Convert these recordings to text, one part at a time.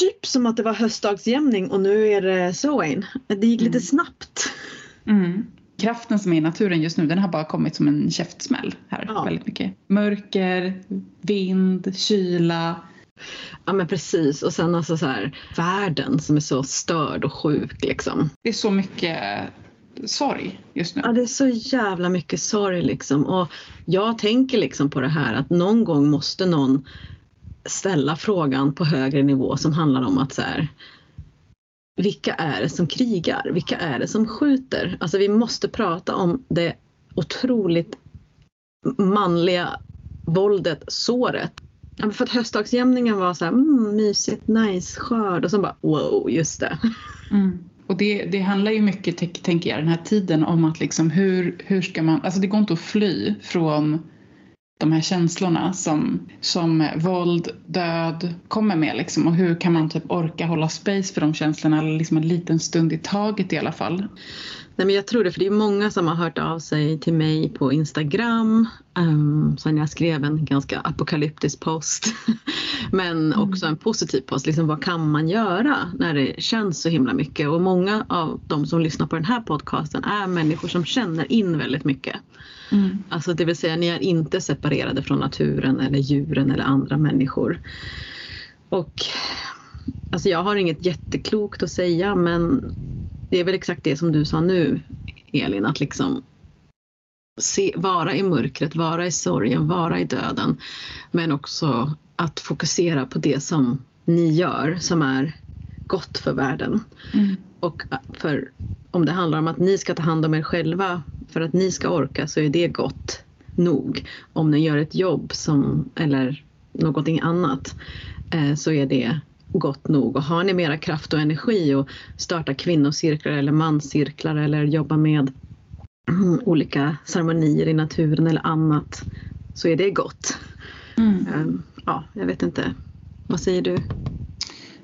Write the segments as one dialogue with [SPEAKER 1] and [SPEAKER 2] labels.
[SPEAKER 1] typ som att det var höstdagsjämning och nu är det Sowain. Det gick lite
[SPEAKER 2] Mm.
[SPEAKER 1] snabbt.
[SPEAKER 2] Mm. Kraften som är i naturen just nu den har bara kommit som en käftsmäll här
[SPEAKER 1] Ja.
[SPEAKER 2] väldigt mycket. Mörker, vind, kyla.
[SPEAKER 1] Ja men precis och sen alltså så här världen som är så störd och sjuk liksom.
[SPEAKER 2] Det är så mycket sorg just nu.
[SPEAKER 1] Ja det är så jävla mycket sorg liksom och jag tänker liksom på det här att någon gång måste någon ställa frågan på högre nivå som handlar om att så här vilka är det som krigar? Vilka är det som skjuter? Alltså vi måste prata om det otroligt manliga våldet, såret. För att höstdagsjämningen var så här, mm, mysigt, nice, skörd och så bara wow, just det.
[SPEAKER 2] Mm. Och det, det handlar ju mycket, tänker jag, den här tiden om att liksom hur, hur ska man, alltså det går inte att fly från de här känslorna som, som våld, död kommer med liksom och hur kan man typ orka hålla space för de känslorna eller liksom en liten stund i taget i alla fall.
[SPEAKER 1] Nej, men jag tror det, för det är många som har hört av sig till mig på Instagram um, sen jag skrev en ganska apokalyptisk post. men också en positiv post. Liksom, vad kan man göra när det känns så himla mycket? Och många av de som lyssnar på den här podcasten är människor som känner in väldigt mycket.
[SPEAKER 2] Mm.
[SPEAKER 1] Alltså det vill säga ni är inte separerade från naturen eller djuren eller andra människor. Och alltså jag har inget jätteklokt att säga men det är väl exakt det som du sa nu Elin, att liksom se, vara i mörkret, vara i sorgen, vara i döden. Men också att fokusera på det som ni gör som är gott för världen.
[SPEAKER 2] Mm.
[SPEAKER 1] Och för om det handlar om att ni ska ta hand om er själva för att ni ska orka så är det gott nog. Om ni gör ett jobb som, eller någonting annat eh, så är det gott nog. Och har ni mera kraft och energi och starta kvinnocirklar eller manscirklar eller jobba med mm, olika ceremonier i naturen eller annat så är det gott.
[SPEAKER 2] Mm.
[SPEAKER 1] Eh, ja, jag vet inte. Vad säger du?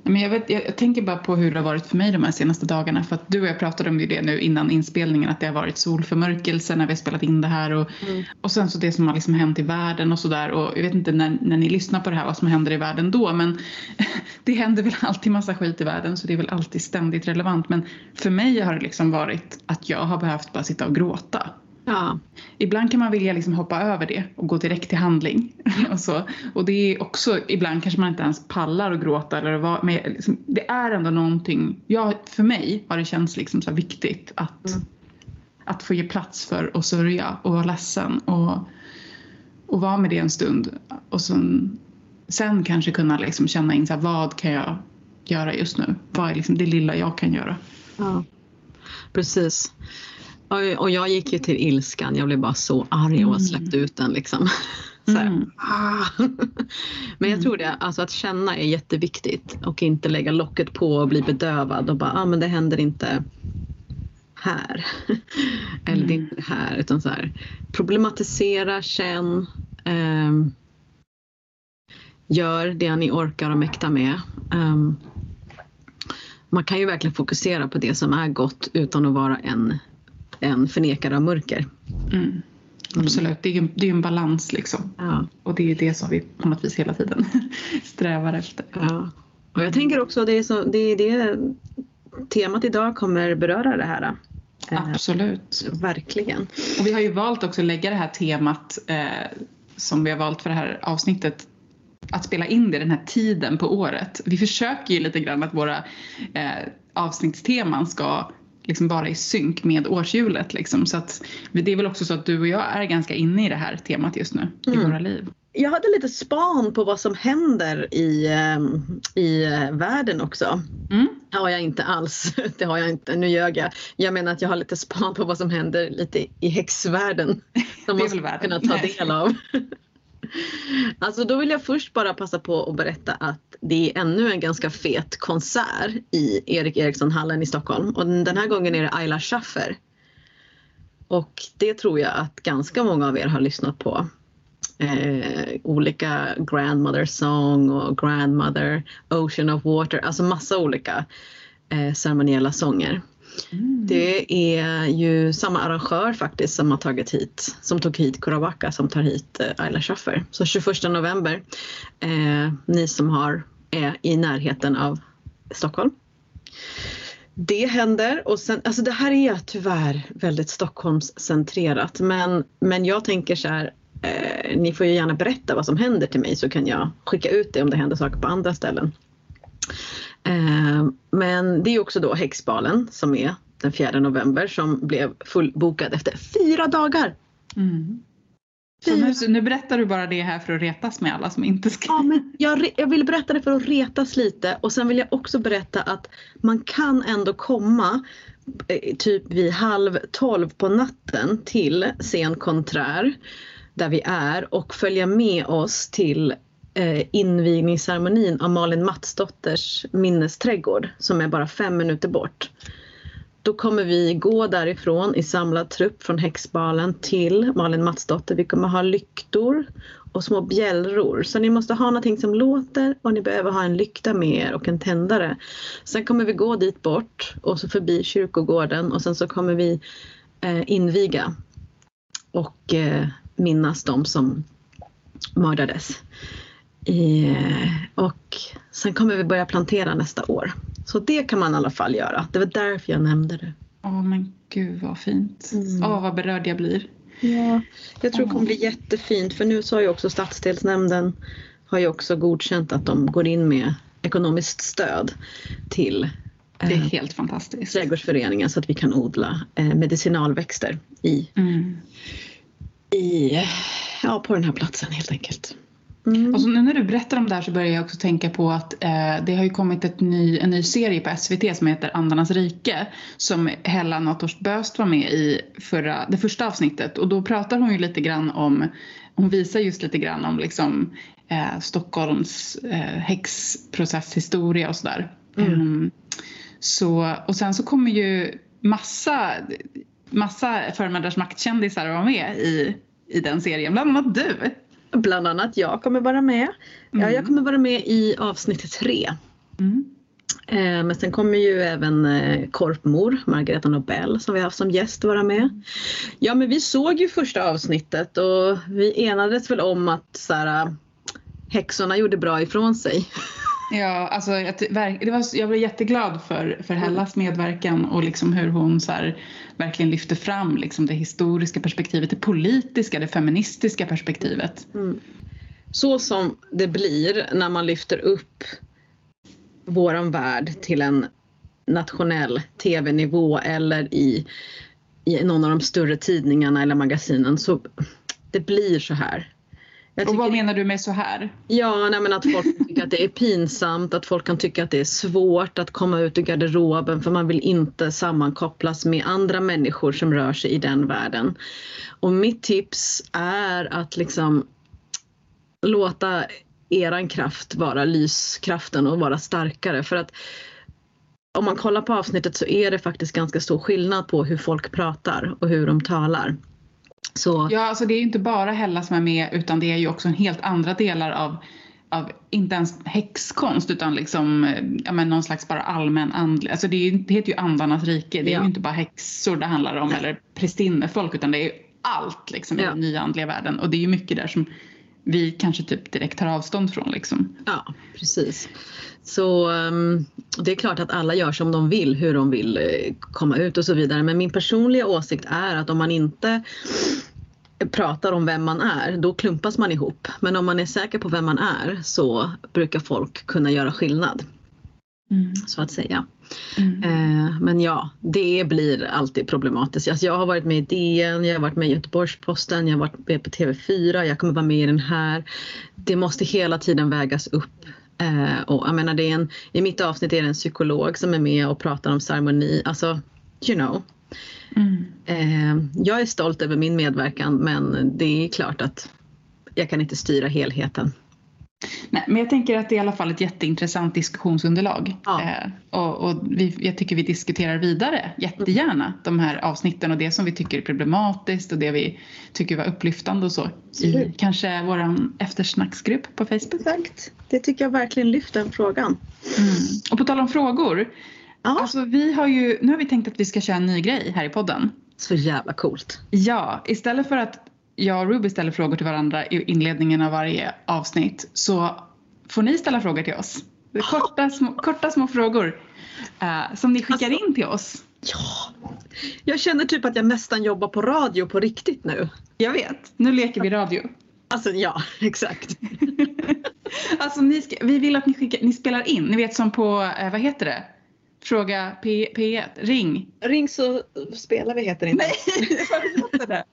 [SPEAKER 2] Men jag, vet, jag, jag tänker bara på hur det har varit för mig de här senaste dagarna. För att du och jag pratade om det nu innan inspelningen att det har varit solförmörkelse när vi har spelat in det här. Och,
[SPEAKER 1] Mm.
[SPEAKER 2] och sen så det som har liksom hänt i världen och sådär. Och jag vet inte när, när ni lyssnar på det här vad som händer i världen då. Men det händer väl alltid massa skit i världen så det är väl alltid ständigt relevant. Men för mig har det liksom varit att jag har behövt bara sitta och gråta.
[SPEAKER 1] Ja,
[SPEAKER 2] Ibland kan man vilja liksom hoppa över det och gå direkt till handling. och, så. och det är också, ibland kanske man inte ens pallar att gråta. Eller vad, men liksom, det är ändå någonting, ja, för mig har det känts liksom så viktigt att,
[SPEAKER 1] Mm.
[SPEAKER 2] att få ge plats för att sörja och vara ledsen. Och, och vara med det en stund. Och sen, sen kanske kunna liksom känna in så här, vad kan jag göra just nu? Vad är liksom det lilla jag kan göra?
[SPEAKER 1] Ja, precis. Och, jag gick ju till ilskan. Jag blev bara så arg och
[SPEAKER 2] Mm.
[SPEAKER 1] släppte ut den liksom.
[SPEAKER 2] Mm.
[SPEAKER 1] ah. Men jag tror det, alltså att känna är jätteviktigt och inte lägga locket på och bli bedövad och bara, ah, men det händer inte här. Eller det är
[SPEAKER 2] Mm.
[SPEAKER 1] inte här utan så här problematisera, känn. ehm, gör det ni orkar och mäktar med. Ehm, man kan ju verkligen fokusera på det som är gott utan att vara en, en förnekare av mörker.
[SPEAKER 2] Mm. Absolut, det är ju det är en balans liksom.
[SPEAKER 1] Ja,
[SPEAKER 2] Och det är ju det som vi på något vis hela tiden strävar efter.
[SPEAKER 1] ja. Och jag tänker också det är, så, det är det temat idag kommer beröra det här. Eh,
[SPEAKER 2] Absolut.
[SPEAKER 1] verkligen.
[SPEAKER 2] Och vi har ju valt också att lägga det här temat eh, som vi har valt för det här avsnittet att spela in det den här tiden på året. Vi försöker ju lite grann att våra eh, avsnittsteman ska liksom vara i synk med årshjulet. Liksom. Så att, det är väl också så att du och jag är ganska inne i det här temat just nu i
[SPEAKER 1] Mm.
[SPEAKER 2] våra liv.
[SPEAKER 1] Jag hade lite span på vad som händer i, ehm, i eh, världen också.
[SPEAKER 2] Mm.
[SPEAKER 1] Det har jag inte alls. Det har jag inte. Nu ljög jag. Jag menar att jag har lite span på vad som händer lite i häxvärlden. Som man
[SPEAKER 2] världen.
[SPEAKER 1] kunna ta del av. Alltså då vill jag först bara passa på att berätta att det är ännu en ganska fet konsert i Erik Eriksson-hallen i Stockholm. Och den här gången är det Ayla Schaffer. Och det tror jag att ganska många av er har lyssnat på. Eh, olika Grandmother Song och Grandmother Ocean of Water, alltså massa olika eh, ceremoniella sånger.
[SPEAKER 2] Mm.
[SPEAKER 1] Det är ju samma arrangör faktiskt som har tagit hit, som tog hit Kurawaka som tar hit eh, Ayla Schaffer. Så 21 november, eh, ni som har, är i närheten av Stockholm. Det händer och sen, alltså det här är tyvärr väldigt Stockholmscentrerat men, men jag tänker så här, eh, ni får ju gärna berätta vad som händer till mig så kan jag skicka ut det om det händer saker på andra ställen. Eh, men det är också då Häxbalen som är den 4 november som blev fullbokad efter fyra dagar.
[SPEAKER 2] Mm. Så nu, nu, berättar du bara det här för att retas med alla som inte ska...
[SPEAKER 1] Ja, men jag, jag vill berätta det för att retas lite och sen vill jag också berätta att man kan ändå komma eh, typ vid halv tolv på natten till Scen Konträr där vi är och följa med oss till eh, invigningsceremonin av Malin Matsdotters minnesträdgård som är bara fem minuter bort. Då kommer vi gå därifrån i samlad trupp från Häxbalen till Malin Matsdotter. Vi kommer ha lyktor och små bjällror. Så ni måste ha någonting som låter och ni behöver ha en lykta med er och en tändare. Sen kommer vi gå dit bort och så förbi kyrkogården och sen så kommer vi eh, inviga och eh, minnas de som mördades. Eh, och sen kommer vi börja plantera nästa år. Så det kan man i alla fall göra. Det var därför jag nämnde det.
[SPEAKER 2] Åh oh, men gud vad fint. Åh mm. oh, vad berörd jag blir.
[SPEAKER 1] Ja, jag tror det kommer bli jättefint för nu så har ju också stadsdelsnämnden har ju också godkänt att de går in med ekonomiskt stöd till
[SPEAKER 2] det är eh, helt fantastiskt.
[SPEAKER 1] Trädgårdsföreningen så att vi kan odla eh, medicinalväxter i, mm. i, ja, på den här platsen helt enkelt.
[SPEAKER 2] Mm. Och så nu när du berättar om det här så börjar jag också tänka på att eh, det har ju kommit ett ny, en ny serie på SVT som heter Andarnas rike som Hella Nathorst Böst var med i förra, det första avsnittet och då pratar hon ju lite grann om, hon visar just lite grann om liksom eh, Stockholms eh, häxprocesshistoria och sådär. Mm. Um, så, och sen så kommer ju massa, massa förmödrars maktkändisar vara med i, i den serien, bland annat du.
[SPEAKER 1] Bland annat jag kommer vara med. Mm. Ja, jag mm. kommer vara med i avsnitt tre. Mm. Eh, men sen kommer ju även eh, Korpmor, Margareta Nobel som vi haft som gäst vara med. Ja men vi såg ju första avsnittet och vi enades väl om att så här, häxorna gjorde bra ifrån sig.
[SPEAKER 2] Ja, alltså det var, jag blev jätteglad för, för Hellas medverkan och liksom hur hon så här, verkligen lyfter fram liksom det historiska perspektivet, det politiska, det feministiska perspektivet. Mm.
[SPEAKER 1] Så som det blir när man lyfter upp våran värld till en nationell tv-nivå eller i, i någon av de större tidningarna eller magasinen så det blir så här.
[SPEAKER 2] Och vad menar du med så här?
[SPEAKER 1] Ja, nej, men att folk tycker att det är pinsamt, att folk kan tycka att det är svårt att komma ut ur garderoben för man vill inte sammankopplas med andra människor som rör sig i den världen. Och mitt tips är att liksom låta eran kraft vara lyskraften och vara starkare för att om man kollar på avsnittet så är det faktiskt ganska stor skillnad på hur folk pratar och hur de talar.
[SPEAKER 2] Så. Ja, alltså det är inte bara Hella som är med utan det är ju också en helt andra delar av, av inte ens häxkonst utan liksom, ja men någon slags bara allmän andlig, alltså det, är det heter ju andarnas rike, det är ja. ju inte bara häxor det handlar om eller prästinnefolk utan det är allt liksom ja. i den nya andliga världen och det är ju mycket där som vi kanske typ direkt tar avstånd från liksom.
[SPEAKER 1] Ja, precis. Så um, det är klart att alla gör som de vill, hur de vill uh, komma ut och så vidare. Men min personliga åsikt är att om man inte pratar om vem man är, då klumpas man ihop. Men om man är säker på vem man är så brukar folk kunna göra skillnad. Mm. Så att säga. Mm. Eh, men ja, det blir alltid problematiskt. Alltså jag har varit med i DN, jag har varit med i Göteborgs-Posten, jag har varit med på TV4, jag kommer vara med i den här. Det måste hela tiden vägas upp. Eh, och jag menar, det är en, I mitt avsnitt är det en psykolog som är med och pratar om ceremoni. Alltså, you know. Mm. Eh, jag är stolt över min medverkan men det är klart att jag kan inte styra helheten.
[SPEAKER 2] Nej, men jag tänker att det är i alla fall ett jätteintressant diskussionsunderlag. Ja. Eh, och, och vi, jag tycker vi diskuterar vidare jättegärna de här avsnitten och det som vi tycker är problematiskt och det vi tycker var upplyftande och så. I kanske vår eftersnacksgrupp på Facebook.
[SPEAKER 1] Exakt, det tycker jag verkligen lyfter den frågan.
[SPEAKER 2] Mm. Och på tal om frågor. Alltså, vi har ju, nu har vi tänkt att vi ska köra en ny grej här i podden.
[SPEAKER 1] Så jävla coolt.
[SPEAKER 2] Ja, istället för att jag och Ruby ställer frågor till varandra i inledningen av varje avsnitt så får ni ställa frågor till oss. Korta små, korta små frågor uh, som ni skickar alltså, in till oss.
[SPEAKER 1] Ja, jag känner typ att jag nästan jobbar på radio på riktigt nu.
[SPEAKER 2] Jag vet, nu leker vi radio.
[SPEAKER 1] Alltså ja, exakt.
[SPEAKER 2] alltså ni ska, vi vill att ni, skickar, ni spelar in, ni vet som på, eh, vad heter det? Fråga P, P1, ring.
[SPEAKER 1] Ring så spelar vi heter inte.
[SPEAKER 2] Nej, vad det?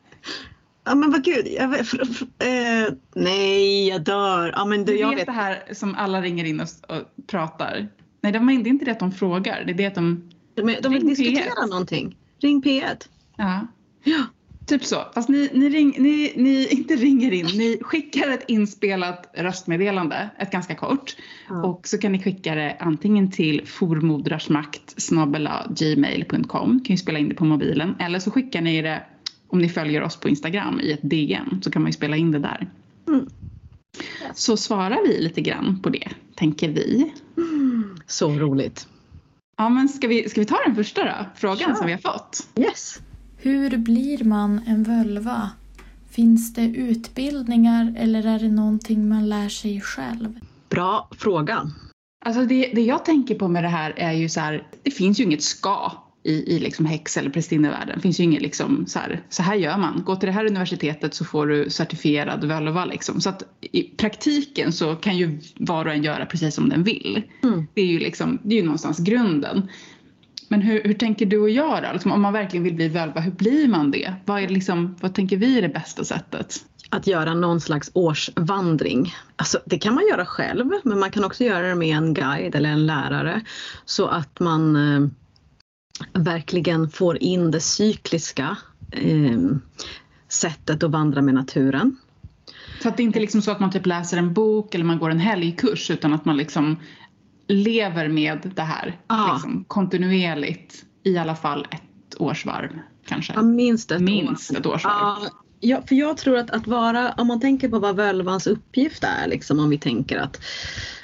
[SPEAKER 1] Ja men vad gud, jag vet, eh, nej jag dör. Ja, men
[SPEAKER 2] du, du jag vet, vet det här som alla ringer in och, och pratar. Nej det är inte det att de frågar, det är det att de...
[SPEAKER 1] De, de vill diskutera P1. någonting. Ring P1.
[SPEAKER 2] Ja.
[SPEAKER 1] Ja.
[SPEAKER 2] Typ så. Fast ni, ni, ring, ni, ni inte ringer in, ni skickar ett inspelat röstmeddelande, ett ganska kort. Ja. Och så kan ni skicka det antingen till formodrarsmakt gmail.com, kan ju spela in det på mobilen. Eller så skickar ni det om ni följer oss på Instagram i ett DM så kan man ju spela in det där. Mm. Så svarar vi lite grann på det, tänker vi.
[SPEAKER 1] Mm. Så roligt.
[SPEAKER 2] Ja men ska vi, ska vi ta den första då? Frågan ja. som vi har fått.
[SPEAKER 1] Yes.
[SPEAKER 3] Hur blir man en völva? Finns det utbildningar eller är det någonting man lär sig själv?
[SPEAKER 1] Bra fråga.
[SPEAKER 2] Alltså det, det jag tänker på med det här är ju så här, det finns ju inget ska i, i liksom häx eller prästinnevärlden. Det finns ju inget liksom så här, så här gör man. Gå till det här universitetet så får du certifierad völva liksom. Så att i praktiken så kan ju var och en göra precis som den vill. Mm. Det är ju liksom, det är ju någonstans grunden. Men hur, hur tänker du och jag då? Liksom, om man verkligen vill bli völva, hur blir man det? Vad, är liksom, vad tänker vi är det bästa sättet?
[SPEAKER 1] Att göra någon slags årsvandring. Alltså, det kan man göra själv men man kan också göra det med en guide eller en lärare så att man eh, verkligen får in det cykliska eh, sättet att vandra med naturen.
[SPEAKER 2] Så att det inte är liksom så att man typ läser en bok eller man går en helgkurs utan att man liksom lever med det här ah. liksom, kontinuerligt i alla fall ett årsvarv kanske?
[SPEAKER 1] Ja, minst ett,
[SPEAKER 2] minst år. ett årsvarv. Ah.
[SPEAKER 1] Ja, för jag tror att, att vara, om man tänker på vad völvans uppgift är, liksom, om vi tänker att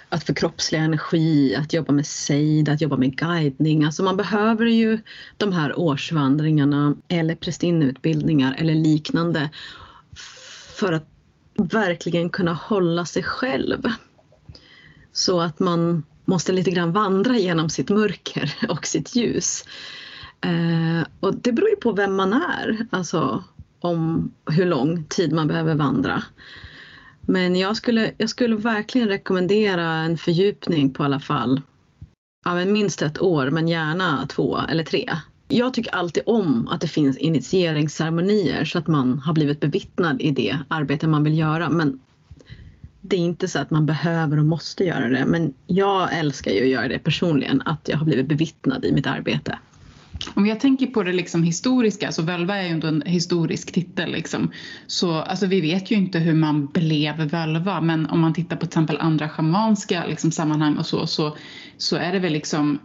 [SPEAKER 1] att förkroppsliga energi, att jobba med sejd, att jobba med guidning. Alltså man behöver ju de här årsvandringarna eller prästinneutbildningar eller liknande för att verkligen kunna hålla sig själv. Så att man måste lite grann vandra genom sitt mörker och sitt ljus. Eh, och det beror ju på vem man är, alltså om hur lång tid man behöver vandra. Men jag skulle, jag skulle verkligen rekommendera en fördjupning på alla fall. Ja, men minst ett år, men gärna två eller tre. Jag tycker alltid om att det finns initieringsceremonier så att man har blivit bevittnad i det arbete man vill göra. Men det är inte så att man behöver och måste göra det. Men jag älskar ju att göra det personligen, att jag har blivit bevittnad i mitt arbete.
[SPEAKER 2] Om jag tänker på det liksom historiska, så völva är ju ändå en historisk titel. Liksom. Så, alltså, vi vet ju inte hur man blev völva men om man tittar på till exempel andra schamanska liksom, sammanhang och så, så, så är det väl liksom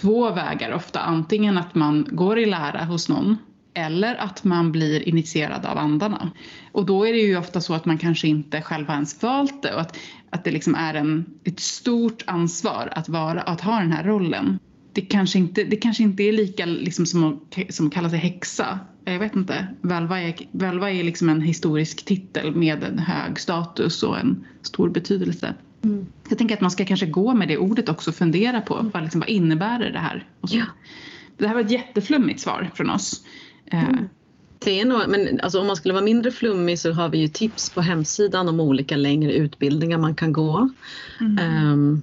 [SPEAKER 2] två vägar ofta. Antingen att man går i lära hos någon eller att man blir initierad av andarna. Och då är det ju ofta så att man kanske inte själv har ens valt det och att, att det liksom är en, ett stort ansvar att, vara, att ha den här rollen det kanske inte, det kanske inte är lika liksom som, att, som att kalla sig häxa. Jag vet inte. Välva är, Välva är liksom en historisk titel med en hög status och en stor betydelse. Mm. Jag tänker att man ska kanske gå med det ordet också och fundera på vad, liksom, vad innebär det här?
[SPEAKER 1] Ja.
[SPEAKER 2] Det här var ett jätteflummigt svar från oss.
[SPEAKER 1] Eh, mm. Det är nog, men alltså om man skulle vara mindre flummig så har vi ju tips på hemsidan om olika längre utbildningar man kan gå. Mm. Um,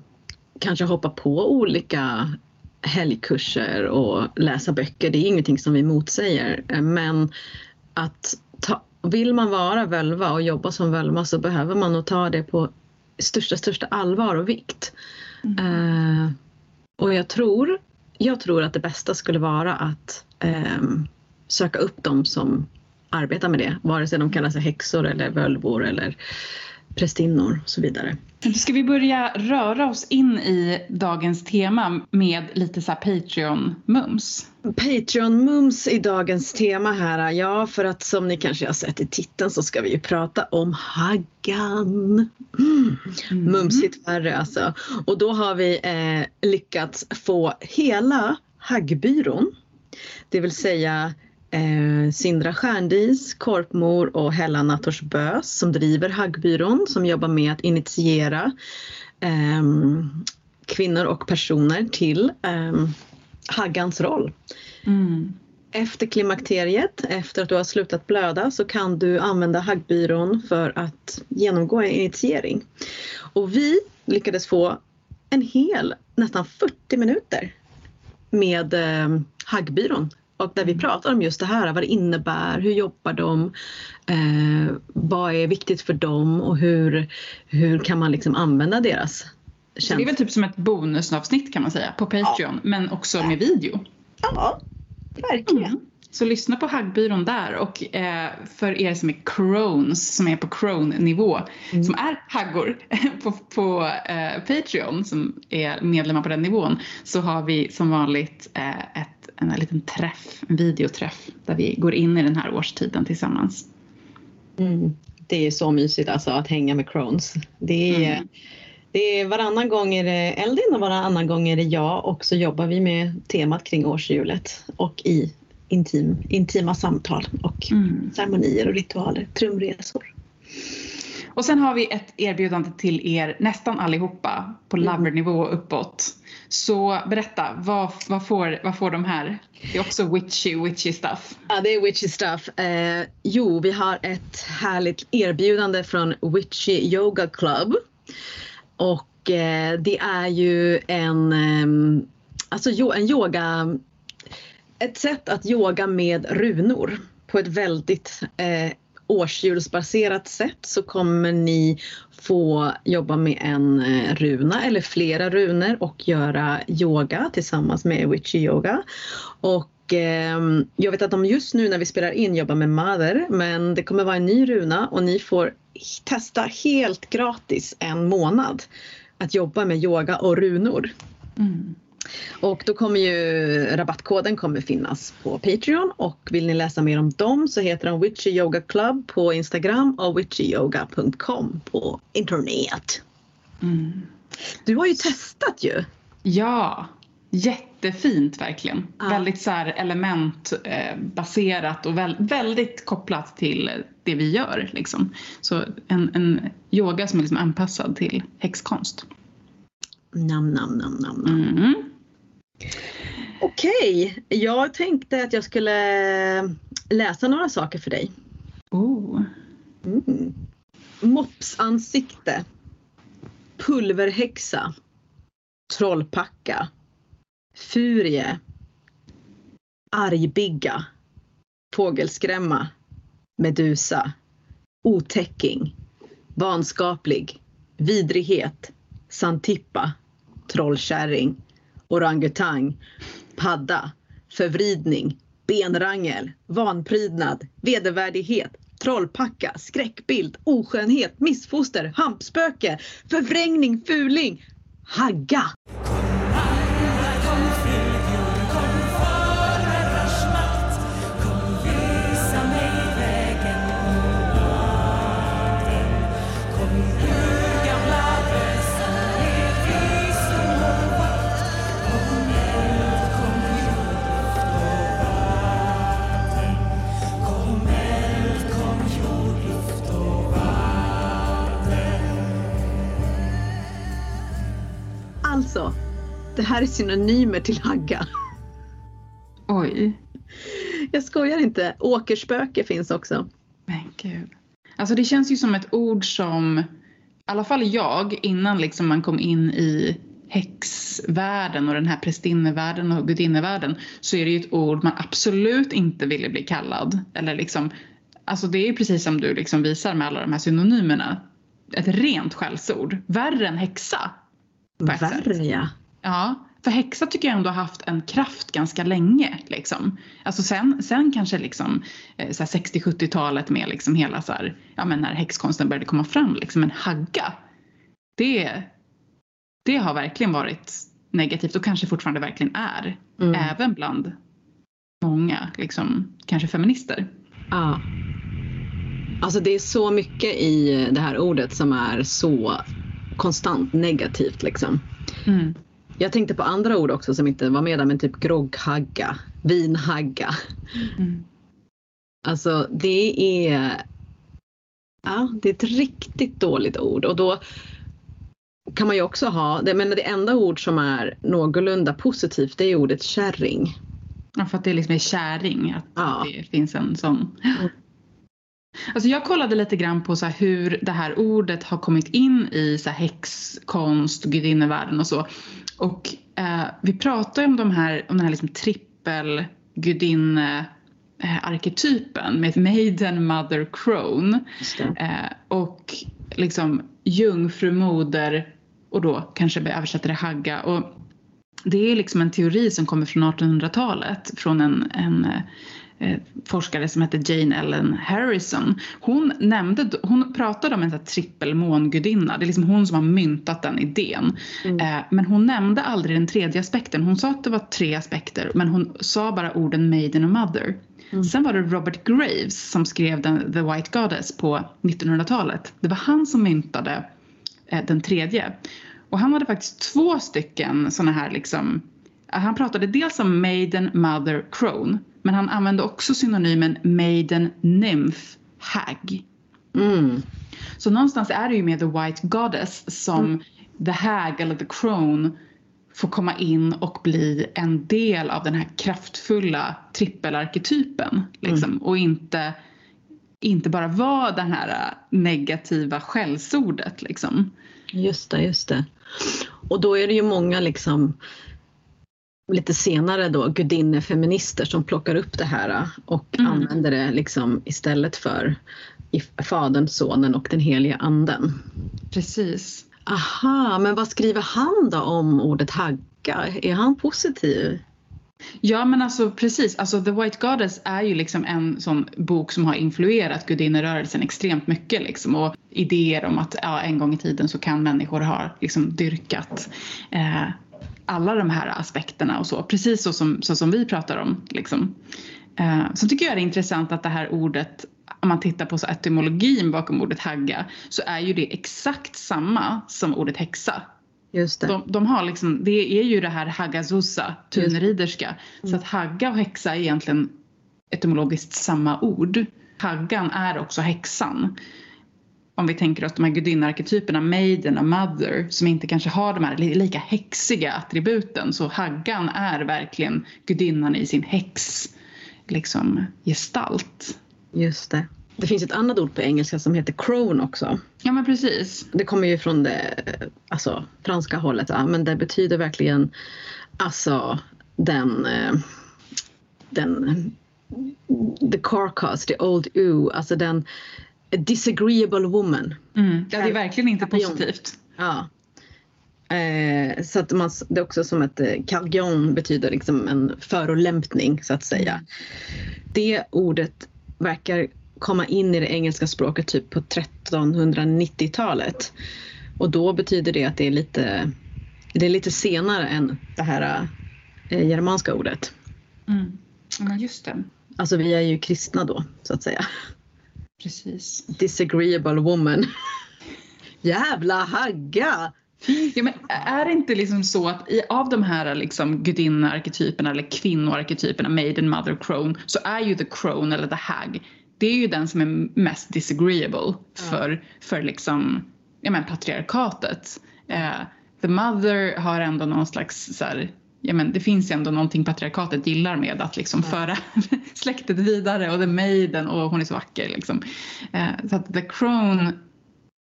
[SPEAKER 1] kanske hoppa på olika helgkurser och läsa böcker, det är ingenting som vi motsäger. Men att ta, vill man vara völva och jobba som völva så behöver man nog ta det på största, största allvar och vikt. Mm. Uh, och jag tror, jag tror att det bästa skulle vara att um, söka upp dem som arbetar med det, vare sig de kallar sig häxor eller völvor eller prästinnor och så vidare.
[SPEAKER 2] Ska vi börja röra oss in i dagens tema med lite så Patreon-mums?
[SPEAKER 1] Patreon-mums i dagens tema här, ja för att som ni kanske har sett i titeln så ska vi ju prata om Haggan. Mm. Mm. Mumsigt värre alltså. Och då har vi eh, lyckats få hela Haggbyrån, det vill säga eh, Sindra Stjärndis, Korpmor och Hella Nattors Bös som driver Haggbyrån som jobbar med att initiera eh, kvinnor och personer till eh, haggans roll.
[SPEAKER 2] Mm.
[SPEAKER 1] Efter klimakteriet, efter att du har slutat blöda, så kan du använda haggbyrån för att genomgå en initiering. Och vi lyckades få en hel, nästan 40 minuter med eh, haggbyrån och där vi pratar om just det här, vad det innebär, hur jobbar de, eh, vad är viktigt för dem och hur, hur kan man liksom använda deras
[SPEAKER 2] Så det är väl typ som ett bonusavsnitt kan man säga på Patreon, ja. men också med video.
[SPEAKER 1] Ja, verkligen. Mm.
[SPEAKER 2] Så lyssna på Haggbyrån där och eh, för er som är crones, som är på crone-nivå, mm. som är haggor på, på eh, Patreon, som är medlemmar på den nivån, så har vi som vanligt eh, ett, en liten träff, en videoträff, där vi går in i den här årstiden tillsammans.
[SPEAKER 1] Mm. Det är så mysigt alltså att hänga med crones. Det är, mm. Det är varannan gång är det Eldin och varannan gång är det jag och så jobbar vi med temat kring årshjulet och i intim, intima samtal och mm. ceremonier och ritualer, trumresor.
[SPEAKER 2] Och sen har vi ett erbjudande till er nästan allihopa på mm. lovernivå uppåt. Så berätta, vad, vad, får, vad får de här? Det är också witchy, witchy stuff.
[SPEAKER 1] Ja, det är witchy stuff. Eh, jo, vi har ett härligt erbjudande från Witchy Yoga Club. Och eh, det är ju en, eh, alltså en yoga ett sätt att yoga med runor på ett väldigt eh, årshjulsbaserat sätt så kommer ni få jobba med en eh, runa eller flera runor och göra yoga tillsammans med witchy yoga. Och eh, jag vet att de just nu när vi spelar in jobbar med Mother men det kommer vara en ny runa och ni får testa helt gratis en månad att jobba med yoga och runor. Mm. Och då kommer ju rabattkoden kommer finnas på Patreon och vill ni läsa mer om dem så heter de Witchy Yoga Club på Instagram och witchyyoga.com på internet. Mm. Du har ju testat ju.
[SPEAKER 2] Ja, jättefint verkligen. Ah. Väldigt så elementbaserat och väldigt kopplat till det vi gör. Liksom. Så en, en yoga som är liksom anpassad till häxkonst.
[SPEAKER 1] Nam, nam, nam, nam, nam. Mm. Okej, jag tänkte att jag skulle läsa några saker för dig.
[SPEAKER 2] Oh.
[SPEAKER 1] Mm. Mopsansikte. Pulverhäxa. Trollpacka. Furie. Argbigga. Fågelskrämma. Medusa. Otäcking. Vanskaplig. Vidrighet. Santippa. Trollkärring orangutang, padda, förvridning, benrangel, vanprydnad, vedervärdighet, trollpacka, skräckbild, oskönhet, missfoster, hampspöke, förvrängning, fuling, hagga. Det här är synonymer till hagga.
[SPEAKER 2] Oj.
[SPEAKER 1] Jag skojar inte. Åkerspöke finns också.
[SPEAKER 2] Men gud. Alltså det känns ju som ett ord som, i alla fall jag, innan liksom man kom in i häxvärlden och den här prästinnevärlden och gudinnevärlden så är det ju ett ord man absolut inte ville bli kallad. Eller liksom, alltså det är precis som du liksom visar med alla de här synonymerna. Ett rent skällsord. Värre än häxa.
[SPEAKER 1] Värre ja.
[SPEAKER 2] Ja, för häxa tycker jag ändå har haft en kraft ganska länge. Liksom. Alltså sen, sen kanske liksom, eh, 60-70-talet med liksom hela så här, ja, men när häxkonsten började komma fram. Liksom, men hagga, det, det har verkligen varit negativt och kanske fortfarande verkligen är. Mm. Även bland många, liksom, kanske feminister.
[SPEAKER 1] Ja. Alltså det är så mycket i det här ordet som är så konstant negativt liksom. Mm. Jag tänkte på andra ord också som inte var med där men typ grogghagga, vinhagga. Mm. Alltså det är Ja, det är ett riktigt dåligt ord och då kan man ju också ha, det, men det enda ord som är någorlunda positivt det är ordet kärring.
[SPEAKER 2] Ja, för att det liksom är käring, att
[SPEAKER 1] Ja.
[SPEAKER 2] det finns en sån.
[SPEAKER 1] Mm.
[SPEAKER 2] Alltså jag kollade lite grann på så hur det här ordet har kommit in i så här häxkonst gudinnevärlden och så. Och eh, vi pratar ju om, de här, om den här liksom trippel gudinne eh, arketypen med maiden, mother, crone. Eh, och liksom jungfru, moder och då kanske vi översätter det hagga. Och det är liksom en teori som kommer från 1800-talet från en, en eh, forskare som heter Jane Ellen Harrison. Hon, nämnde, hon pratade om en trippelmångudinna. Det är liksom hon som har myntat den idén.
[SPEAKER 1] Mm.
[SPEAKER 2] Eh, men hon nämnde aldrig den tredje aspekten. Hon sa att det var tre aspekter men hon sa bara orden maiden och mother.
[SPEAKER 1] Mm.
[SPEAKER 2] Sen var det Robert Graves som skrev den, The White Goddess på 1900-talet. Det var han som myntade eh, den tredje. Och han hade faktiskt två stycken såna här liksom han pratade dels om maiden, mother, crone men han använde också synonymen maiden, nymph, hag.
[SPEAKER 1] Mm.
[SPEAKER 2] Så någonstans är det ju med the white goddess som
[SPEAKER 1] Mm.
[SPEAKER 2] the hag eller the crone får komma in och bli en del av den här kraftfulla trippelarketypen. Liksom, och inte, inte bara vara det här äh, negativa skällsordet. Liksom.
[SPEAKER 1] Just det, just det. Och då är det ju många liksom lite senare då gudinnefeminister som plockar upp det här och
[SPEAKER 2] Mm.
[SPEAKER 1] använder det liksom istället för i Fadern, Sonen och den heliga Anden.
[SPEAKER 2] Precis.
[SPEAKER 1] Aha, men vad skriver han då om ordet hagga? Är han positiv?
[SPEAKER 2] Ja men alltså precis, alltså The White Goddess är ju liksom en sån bok som har influerat gudinnerörelsen extremt mycket liksom och idéer om att ja, en gång i tiden så kan människor ha liksom dyrkat eh, alla de här aspekterna och så, precis så som, så som vi pratar om liksom. Eh, så tycker jag det är intressant att det här ordet om man tittar på så etymologin bakom ordet hagga så är ju det exakt samma som ordet häxa.
[SPEAKER 1] Just det.
[SPEAKER 2] De, de har liksom, det är ju det här haggazusa, tunriderska. Så att hagga och häxa är egentligen etymologiskt samma ord. Haggan är också häxan. Om vi tänker oss de här gudinnarketyperna, maiden och mother, som inte kanske har de här li- lika häxiga attributen. Så haggan är verkligen gudinnan i sin häx, liksom, gestalt.
[SPEAKER 1] Just det. Det finns ett annat ord på engelska som heter crone också.
[SPEAKER 2] Ja men precis.
[SPEAKER 1] Det kommer ju från det alltså, franska hållet, va? men det betyder verkligen alltså den, eh, den the carcass, the old ooh, alltså den a disagreeable woman.
[SPEAKER 2] Mm. Ja, det är verkligen inte positivt.
[SPEAKER 1] Ja. Eh, så att man, det är också som att eh, cargion betyder liksom en förolämpning så att säga. Det ordet verkar komma in i det engelska språket typ på 1390-talet. Och då betyder det att det är lite, det är lite senare än det här eh, germanska ordet.
[SPEAKER 2] Mm. Ja, just det.
[SPEAKER 1] Alltså vi är ju kristna då så att säga.
[SPEAKER 2] Precis.
[SPEAKER 1] Disagreeable woman. Jävla hagga!
[SPEAKER 2] Ja, men är det inte liksom så att i, av de här liksom gudinnearketyperna eller kvinnoarketyperna, maiden, mother, crone, så är ju the crone eller the hag, det är ju den som är mest disagreeable för, för liksom, ja men patriarkatet. Eh, the mother har ändå någon slags så här, ja men det finns ju ändå någonting patriarkatet gillar med att liksom föra släktet vidare och the maiden och hon är så vacker liksom. Eh, så att the crone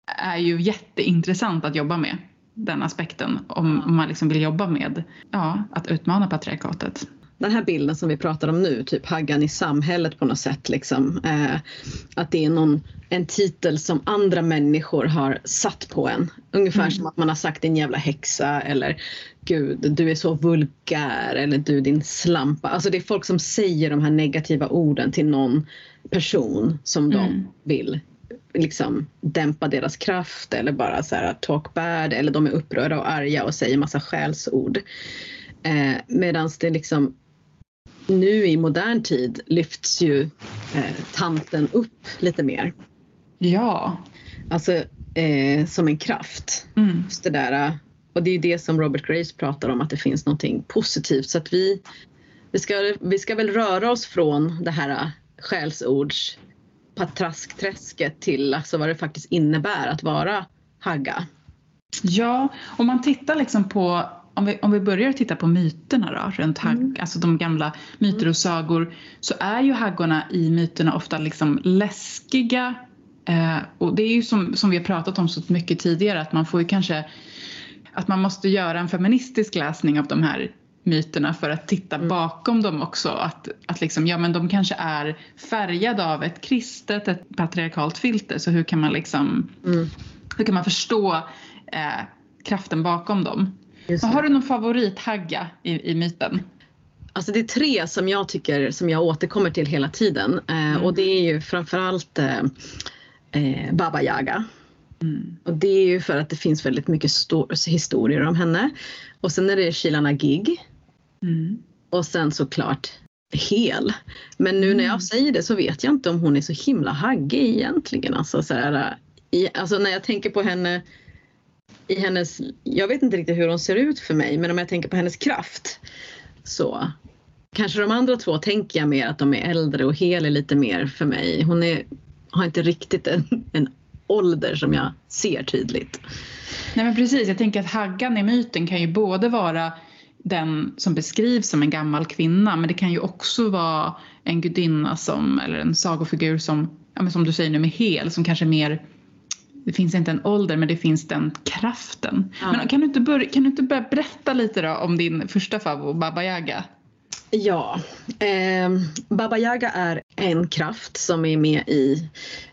[SPEAKER 2] är ju jätteintressant att jobba med den aspekten om om man liksom vill jobba med ja, att utmana patriarkatet.
[SPEAKER 1] Den här bilden som vi pratar om nu, typ haggan i samhället på något sätt. Liksom, eh, att det är någon, en titel som andra människor har satt på en. Ungefär
[SPEAKER 2] Mm.
[SPEAKER 1] som att man har sagt din jävla häxa eller gud du är så vulgär eller du din slampa. Alltså det är folk som säger de här negativa orden till någon person som de
[SPEAKER 2] Mm.
[SPEAKER 1] vill liksom dämpa deras kraft eller bara så här talk bad eller de är upprörda och arga och säger massa skällsord. Eh, Medan det liksom nu i modern tid lyfts ju eh, tanten upp lite mer.
[SPEAKER 2] Ja.
[SPEAKER 1] Alltså eh, som en kraft.
[SPEAKER 2] Mm.
[SPEAKER 1] Just det där, och det är det som Robert Grace pratar om att det finns någonting positivt. Så att vi, vi, ska, vi ska väl röra oss från det här skällsords patraskträsket till alltså vad det faktiskt innebär att vara hagga.
[SPEAKER 2] Ja, om man tittar liksom på om vi, om vi börjar titta på myterna då, runt hagg, mm. alltså de gamla myter och sagor, så är ju haggorna i myterna ofta liksom läskiga. Eh, och det är ju som, som vi har pratat om så mycket tidigare att man får ju kanske att man måste göra en feministisk läsning av de här myterna för att titta mm. bakom dem också. Att, att liksom, ja men de kanske är färgade av ett kristet, ett patriarkalt filter. Så hur kan man liksom, mm. hur kan man förstå eh, kraften bakom dem? Har du någon favorithagga i, i myten?
[SPEAKER 1] Alltså det är tre som jag tycker som jag återkommer till hela tiden eh, mm. och det är ju framförallt eh, eh, Baba Yaga. Mm. Och det är ju för att det finns väldigt mycket historier om henne. Och sen är det Shilana Gig. Mm. Och sen såklart Hel. Men nu när jag mm. säger det så vet jag inte om hon är så himla haggig egentligen. Alltså, så här, i, alltså när jag tänker på henne i hennes, jag vet inte riktigt hur hon ser ut för mig men om jag tänker på hennes kraft så kanske de andra två tänker jag mer att de är äldre och Hel är lite mer för mig. Hon är, har inte riktigt en, en ålder som jag ser tydligt.
[SPEAKER 2] Nej men precis, jag tänker att Haggan i myten kan ju både vara den som beskrivs som en gammal kvinna men det kan ju också vara en gudinna som, eller en sagofigur som, ja, som du säger nu med hel som kanske mer det finns inte en ålder men det finns den kraften. Ja. Men kan du, inte börja, kan du inte börja berätta lite då om din första favorit, Baba Yaga?
[SPEAKER 1] Ja, eh, Baba Yaga är en kraft som är med i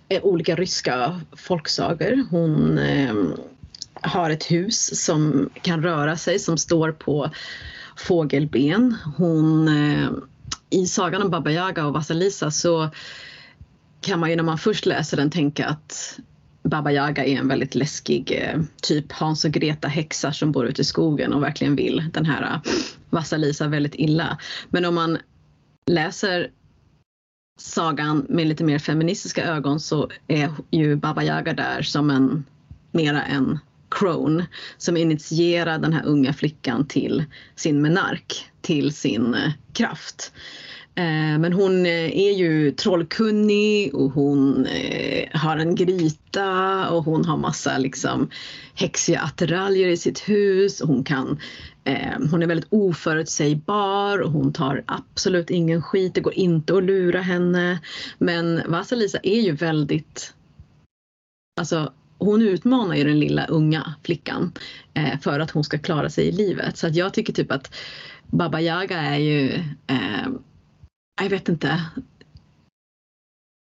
[SPEAKER 1] eh, olika ryska folksagor. Hon eh, har ett hus som kan röra sig, som står på fågelben. Hon, eh, I sagan om Baba Yaga och Vasalisa så kan man ju när man först läser den tänka att Baba Yaga är en väldigt läskig eh, typ Hans och Greta häxa som bor ute i skogen och verkligen vill den här eh, Vassa Lisa väldigt illa. Men om man läser sagan med lite mer feministiska ögon så är ju Baba Yaga där som en mera en crone som initierar den här unga flickan till sin menark, till sin eh, kraft. Eh, men hon eh, är ju trollkunnig och hon eh, har en gryta och hon har massa liksom häxiga attiraljer i sitt hus. Hon, kan, hon är väldigt oförutsägbar och hon tar absolut ingen skit. Det går inte att lura henne. Men Vasalisa är ju väldigt Alltså hon utmanar ju den lilla unga flickan för att hon ska klara sig i livet. Så att jag tycker typ att Baba Yaga är ju, eh, jag vet inte.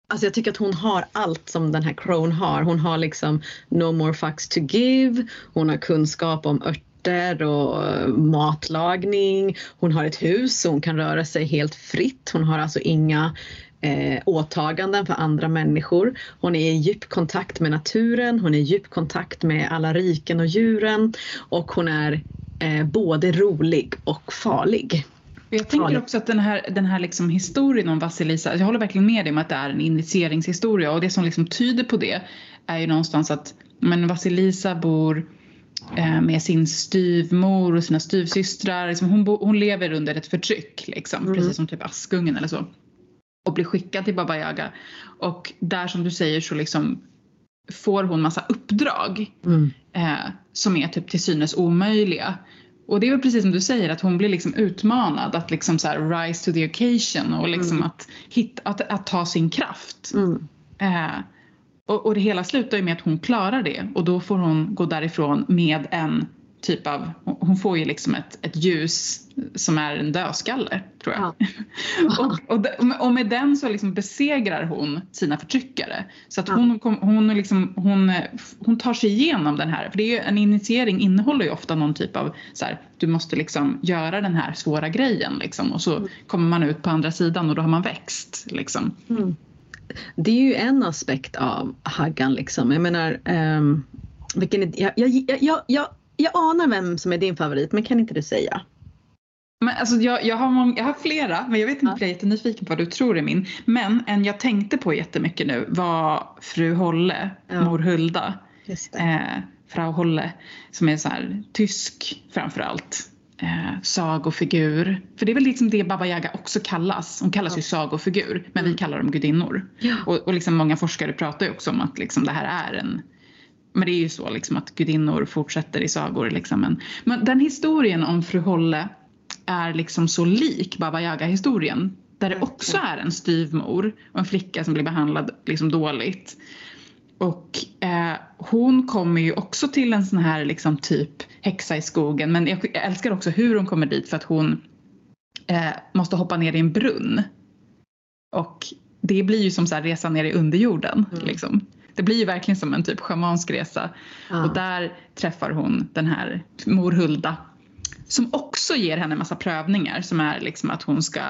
[SPEAKER 1] Alltså jag tycker att hon har allt som den här Crone har. Hon har liksom no more fucks to give. Hon har kunskap om örter och eh, matlagning. Hon har ett hus så hon kan röra sig helt fritt. Hon har alltså inga eh, åtaganden för andra människor. Hon är i djup kontakt med naturen, hon är i djup kontakt med alla riken och djuren och hon är eh, både rolig och farlig.
[SPEAKER 2] Jag tänker också att den här, den här liksom historien om Vasilisa, jag håller verkligen med dig om att det är en initieringshistoria och det som liksom tyder på det är ju någonstans att men Vasilisa bor eh, med sin styvmor och sina styvsystrar. Liksom hon, bo, hon lever under ett förtryck, liksom, mm. precis som typ Askungen eller så och blir skickad till Baba Yaga. Och där som du säger så liksom får hon massa uppdrag mm. eh, som är typ till synes omöjliga. Och det är väl precis som du säger att hon blir liksom utmanad att liksom så rise to the occasion och liksom mm. att, hitta, att, att ta sin kraft. Mm. Eh, och, och det hela slutar ju med att hon klarar det och då får hon gå därifrån med en typ av, hon får ju liksom ett, ett ljus som är en dödskalle tror jag. Ja. och, och, och, med den så liksom besegrar hon sina förtryckare. Så att hon, hon, liksom, hon, hon tar sig igenom den här, för det är ju, en initiering innehåller ju ofta någon typ av så här, du måste liksom göra den här svåra grejen liksom, och så mm. kommer man ut på andra sidan och då har man växt. Liksom. Mm.
[SPEAKER 1] Det är ju en aspekt av Haggan liksom. Jag menar, um, vilken, jag, jag, jag, jag jag anar vem som är din favorit men kan inte du säga?
[SPEAKER 2] Men alltså jag, jag, har många, jag har flera men jag vet inte, ja. jag är jättenyfiken på vad du tror är min. Men en jag tänkte på jättemycket nu var fru Holle, ja. mor Hulda. Eh, Frau Holle som är så här, tysk framförallt. Eh, sagofigur. För det är väl liksom det Baba Yaga också kallas. Hon kallas ja. ju sagofigur men mm. vi kallar dem gudinnor. Ja. Och, och liksom många forskare pratar ju också om att liksom det här är en men det är ju så liksom att gudinnor fortsätter i sagor. Liksom. Men, men den historien om fru Holle är liksom så lik Baba Yaga-historien. Där det också är en styvmor och en flicka som blir behandlad liksom dåligt. Och eh, hon kommer ju också till en sån här liksom typ häxa i skogen. Men jag älskar också hur hon kommer dit för att hon eh, måste hoppa ner i en brunn. Och det blir ju som så här resa ner i underjorden. Mm. Liksom. Det blir ju verkligen som en typ schamansk resa. Ja. Och där träffar hon den här mor Hulda. Som också ger henne en massa prövningar som är liksom att hon ska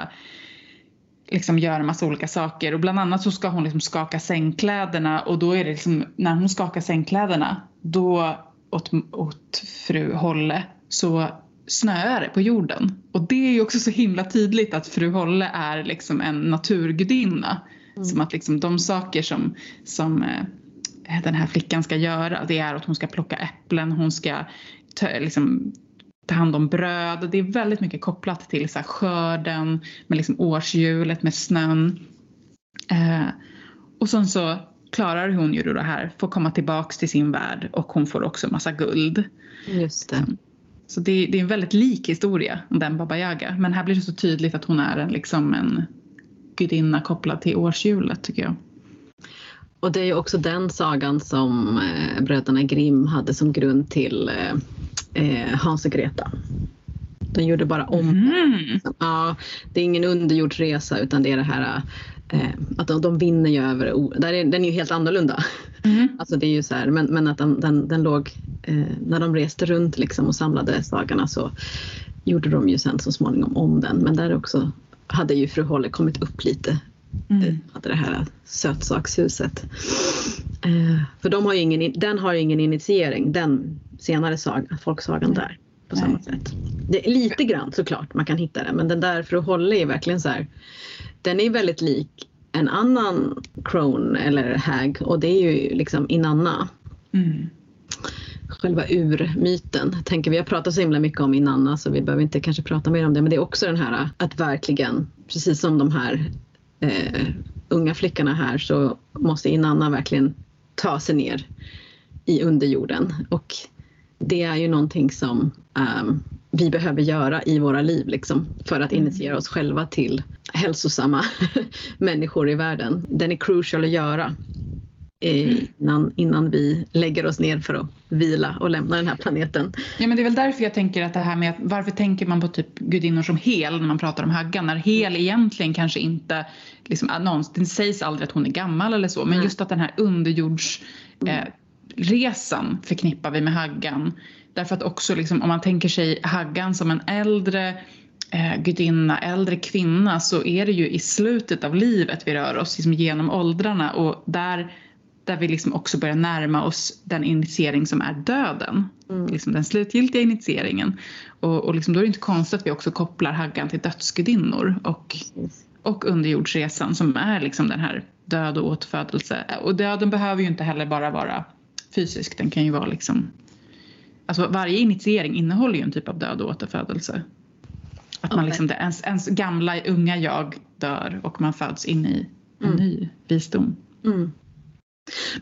[SPEAKER 2] liksom göra massa olika saker och bland annat så ska hon liksom skaka sängkläderna och då är det liksom när hon skakar sängkläderna då åt, åt fru Holle så snöar det på jorden. Och det är ju också så himla tydligt att fru Holle är liksom en naturgudinna. Mm. Som att liksom de saker som, som eh, den här flickan ska göra det är att hon ska plocka äpplen, hon ska ta, liksom, ta hand om bröd. Det är väldigt mycket kopplat till så här, skörden med liksom årshjulet med snön. Eh, och sen så klarar hon ju det här, får komma tillbaks till sin värld och hon får också massa guld.
[SPEAKER 1] Just det.
[SPEAKER 2] Så det, det, är en väldigt lik historia den Baba Yaga. Men här blir det så tydligt att hon är en, liksom en gudinna kopplad till årshjulet tycker jag.
[SPEAKER 1] Och det är ju också den sagan som eh, bröderna Grimm hade som grund till eh, eh Hans och Greta. De gjorde bara om mm. Ja, det är ingen underjordsresa utan det är det här eh, att de, de vinner ju över, där är, den är ju helt annorlunda. Mm. Alltså det är ju så här, men, men att den, den, den låg, eh, när de reste runt liksom och samlade sagorna så gjorde de ju sen så småningom om den. Men där också hade ju fru Hålle kommit upp lite. Mm. Hade det här sötsakshuset. Eh, för de har ingen, den har ingen initiering, den senare saga, folksagan där på Nej. samma sätt. Det är lite grann såklart man kan hitta det men den där fru Hålle är verkligen så här. Den är väldigt lik en annan crone eller hag och det är ju liksom Inanna. Mm. Själva urmyten. Tänker vi har pratat så himla mycket om Inanna så vi behöver inte kanske prata mer om det men det är också den här att verkligen, precis som de här eh, unga flickorna här så måste Inanna verkligen ta sig ner i underjorden och det är ju någonting som um, vi behöver göra i våra liv liksom, för att mm. initiera oss själva till hälsosamma människor i världen. Den är crucial att göra. Innan, innan vi lägger oss ner för att vila och lämna den här planeten.
[SPEAKER 2] Ja men det är väl därför jag tänker att det här med att varför tänker man på typ gudinnor som hel när man pratar om Haggan när hel egentligen kanske inte liksom annons, det sägs aldrig att hon är gammal eller så men just att den här underjords mm. eh, resan förknippar vi med Haggan. Därför att också liksom, om man tänker sig Haggan som en äldre eh, gudinna, äldre kvinna så är det ju i slutet av livet vi rör oss liksom genom åldrarna och där, där vi liksom också börjar närma oss den initiering som är döden. Mm. Liksom den slutgiltiga initieringen. Och, och liksom då är det inte konstigt att vi också kopplar Haggan till dödsgudinnor och, och underjordsresan som är liksom den här död och återfödelse. Och döden behöver ju inte heller bara vara fysisk, den kan ju vara liksom Alltså varje initiering innehåller ju en typ av död och återfödelse. Att man liksom, ens, ens gamla unga jag dör och man föds in i en mm. ny visdom. Mm.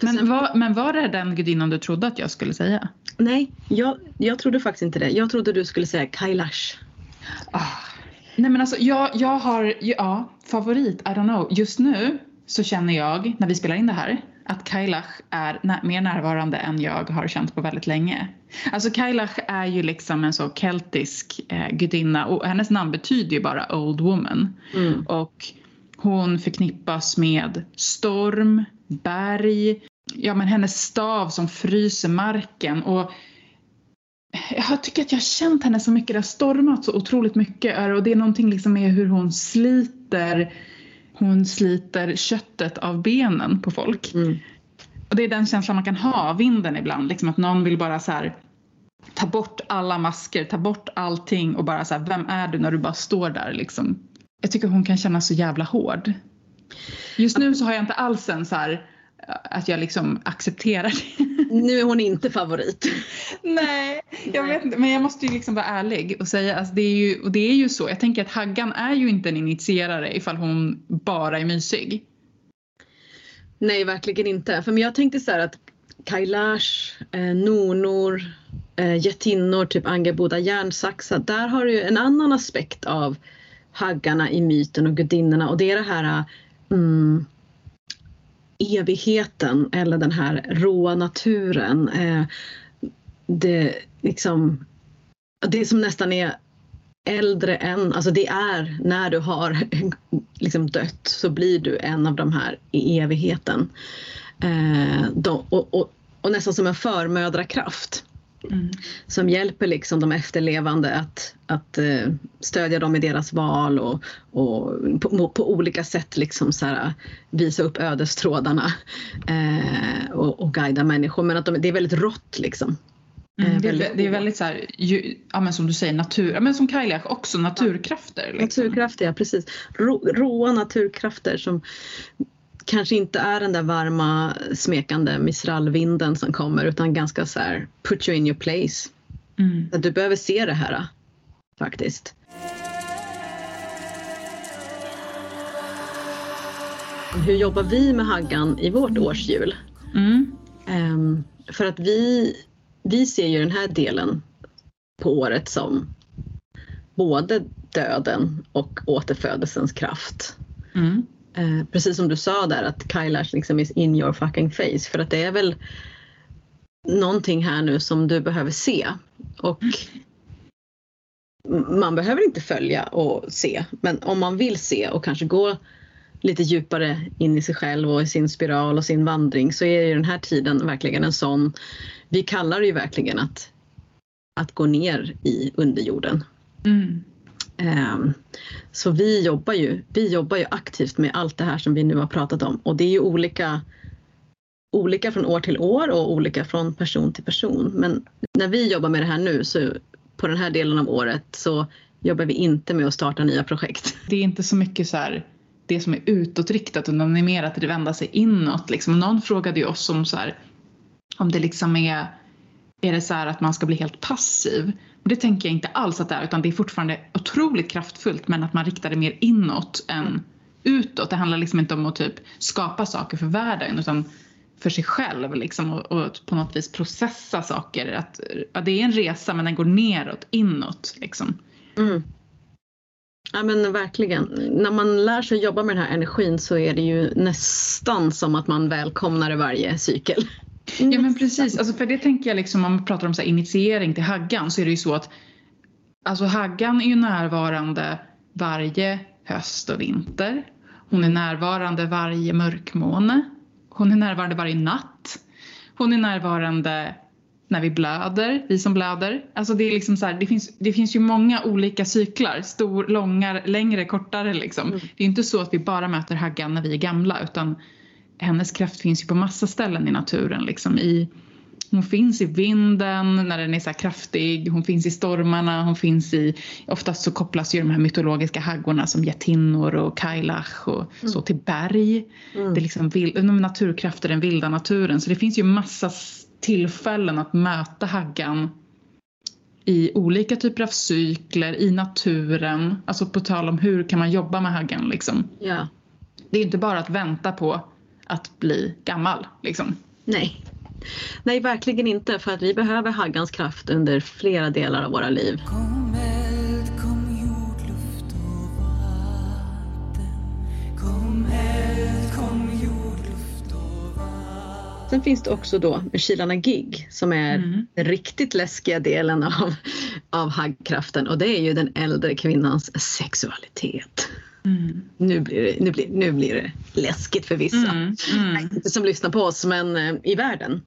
[SPEAKER 2] Men, var, men var det den gudinnan du trodde att jag skulle säga?
[SPEAKER 1] Nej, jag, jag trodde faktiskt inte det. Jag trodde du skulle säga Kailash.
[SPEAKER 2] Ah. Nej men alltså jag, jag har, ja, favorit, I don't know. Just nu så känner jag, när vi spelar in det här, att Kailach är mer närvarande än jag har känt på väldigt länge. Alltså Kailach är ju liksom en så keltisk eh, gudinna och hennes namn betyder ju bara Old Woman. Mm. Och hon förknippas med storm, berg, ja men hennes stav som fryser marken och jag tycker att jag har känt henne så mycket, det har stormat så otroligt mycket och det är någonting liksom med hur hon sliter hon sliter köttet av benen på folk. Mm. Och det är den känslan man kan ha av vinden ibland, liksom att någon vill bara så här, ta bort alla masker, ta bort allting och bara så här, vem är du när du bara står där liksom. Jag tycker hon kan kännas så jävla hård. Just nu så har jag inte alls en så här att jag liksom accepterar det.
[SPEAKER 1] Nu är hon inte favorit.
[SPEAKER 2] Nej, jag vet inte. Men jag måste ju liksom vara ärlig och säga att alltså det är ju, och det är ju så. Jag tänker att Haggan är ju inte en initierare ifall hon bara är mysig.
[SPEAKER 1] Nej, verkligen inte. För men jag tänkte så här att Kailash, eh, nonor, eh, jättinnor, typ Angeboda järnsaxa. Där har du ju en annan aspekt av haggarna i myten och gudinnorna och det är det här mm, evigheten eller den här råa naturen. Eh, det, liksom, det som nästan är äldre än, alltså det är när du har liksom dött så blir du en av de här i evigheten. Eh, då, och, och, och, nästan som en förmödrakraft. Mm. Som hjälper liksom de efterlevande att, att uh, stödja dem i deras val och, och på, på olika sätt liksom så här, visa upp ödestrådarna uh, och, och guida människor. Men att de, det är väldigt rått liksom.
[SPEAKER 2] Mm, det, är, det, är väldigt så här, ju, ja, men som du säger, natur, ja, men som Kailach också, naturkrafter.
[SPEAKER 1] Liksom. Naturkrafter, ja precis. Rå, råa naturkrafter som kanske inte är den där varma smekande misralvinden som kommer utan ganska så här put you in your place. Mm. Du behöver se det här faktiskt. Hur jobbar vi med Haggan i vårt årshjul? Mm. Um, för att vi, vi ser ju den här delen på året som både döden och återfödelsens kraft. Mm. Eh, precis som du sa där att Kailash liksom is in your fucking face för att det är väl någonting här nu som du behöver se och man behöver inte följa och se men om man vill se och kanske gå lite djupare in i sig själv och i sin spiral och sin vandring så är ju den här tiden verkligen en sån, vi kallar det ju verkligen att, att gå ner i underjorden. Mm. Ehm, så vi jobbar, ju, vi jobbar ju aktivt med allt det här som vi nu har pratat om och det är ju olika, olika från år till år och olika från person till person. Men när vi jobbar med det här nu så på den här delen av året så jobbar vi inte med att starta nya projekt.
[SPEAKER 2] Det är inte så mycket så här det som är utåtriktat utan det är mer att det vänder sig inåt. Liksom. Någon frågade ju oss om så här, om det liksom är, är det så här att man ska bli helt passiv? Och det tänker jag inte alls att det är utan det är fortfarande otroligt kraftfullt men att man riktar det mer inåt än utåt. Det handlar liksom inte om att typ skapa saker för världen utan för sig själv liksom, och, och på något vis processa saker. Att, ja, det är en resa men den går neråt, inåt. Liksom. Mm.
[SPEAKER 1] Ja men verkligen. När man lär sig jobba med den här energin så är det ju nästan som att man välkomnar varje cykel.
[SPEAKER 2] Ja men precis, alltså för det tänker jag liksom om man pratar om så initiering till haggan så är det ju så att alltså haggan är ju närvarande varje höst och vinter. Hon är närvarande varje mörkmåne. Hon är närvarande varje natt. Hon är närvarande när vi blöder, vi som blöder. Alltså det är liksom så här, det finns, det finns ju många olika cyklar, stor, långa, längre, kortare liksom. Mm. Det är inte så att vi bara möter haggan när vi är gamla utan hennes kraft finns ju på massa ställen i naturen. Liksom i, hon finns i vinden när den är så kraftig, hon finns i stormarna, hon finns i... Oftast så kopplas ju de här mytologiska haggorna som jättinnor och kailach och mm. så till berg. Mm. Det är liksom vild, naturkrafter, den vilda naturen. Så det finns ju massa tillfällen att möta haggan i olika typer av cykler, i naturen. Alltså på tal om hur kan man jobba med haggan liksom.
[SPEAKER 1] Ja.
[SPEAKER 2] Det är inte bara att vänta på att bli gammal. Liksom.
[SPEAKER 1] Nej. Nej, verkligen inte för att vi behöver haggans kraft under flera delar av våra liv. Sen finns det också då Kilarna Gig som är mm. den riktigt läskiga delen av, av haggkraften och det är ju den äldre kvinnans sexualitet. Mm. Nu, blir det, nu, blir, nu blir det läskigt för vissa. Mm. Mm. Inte som lyssnar på oss men eh, i världen.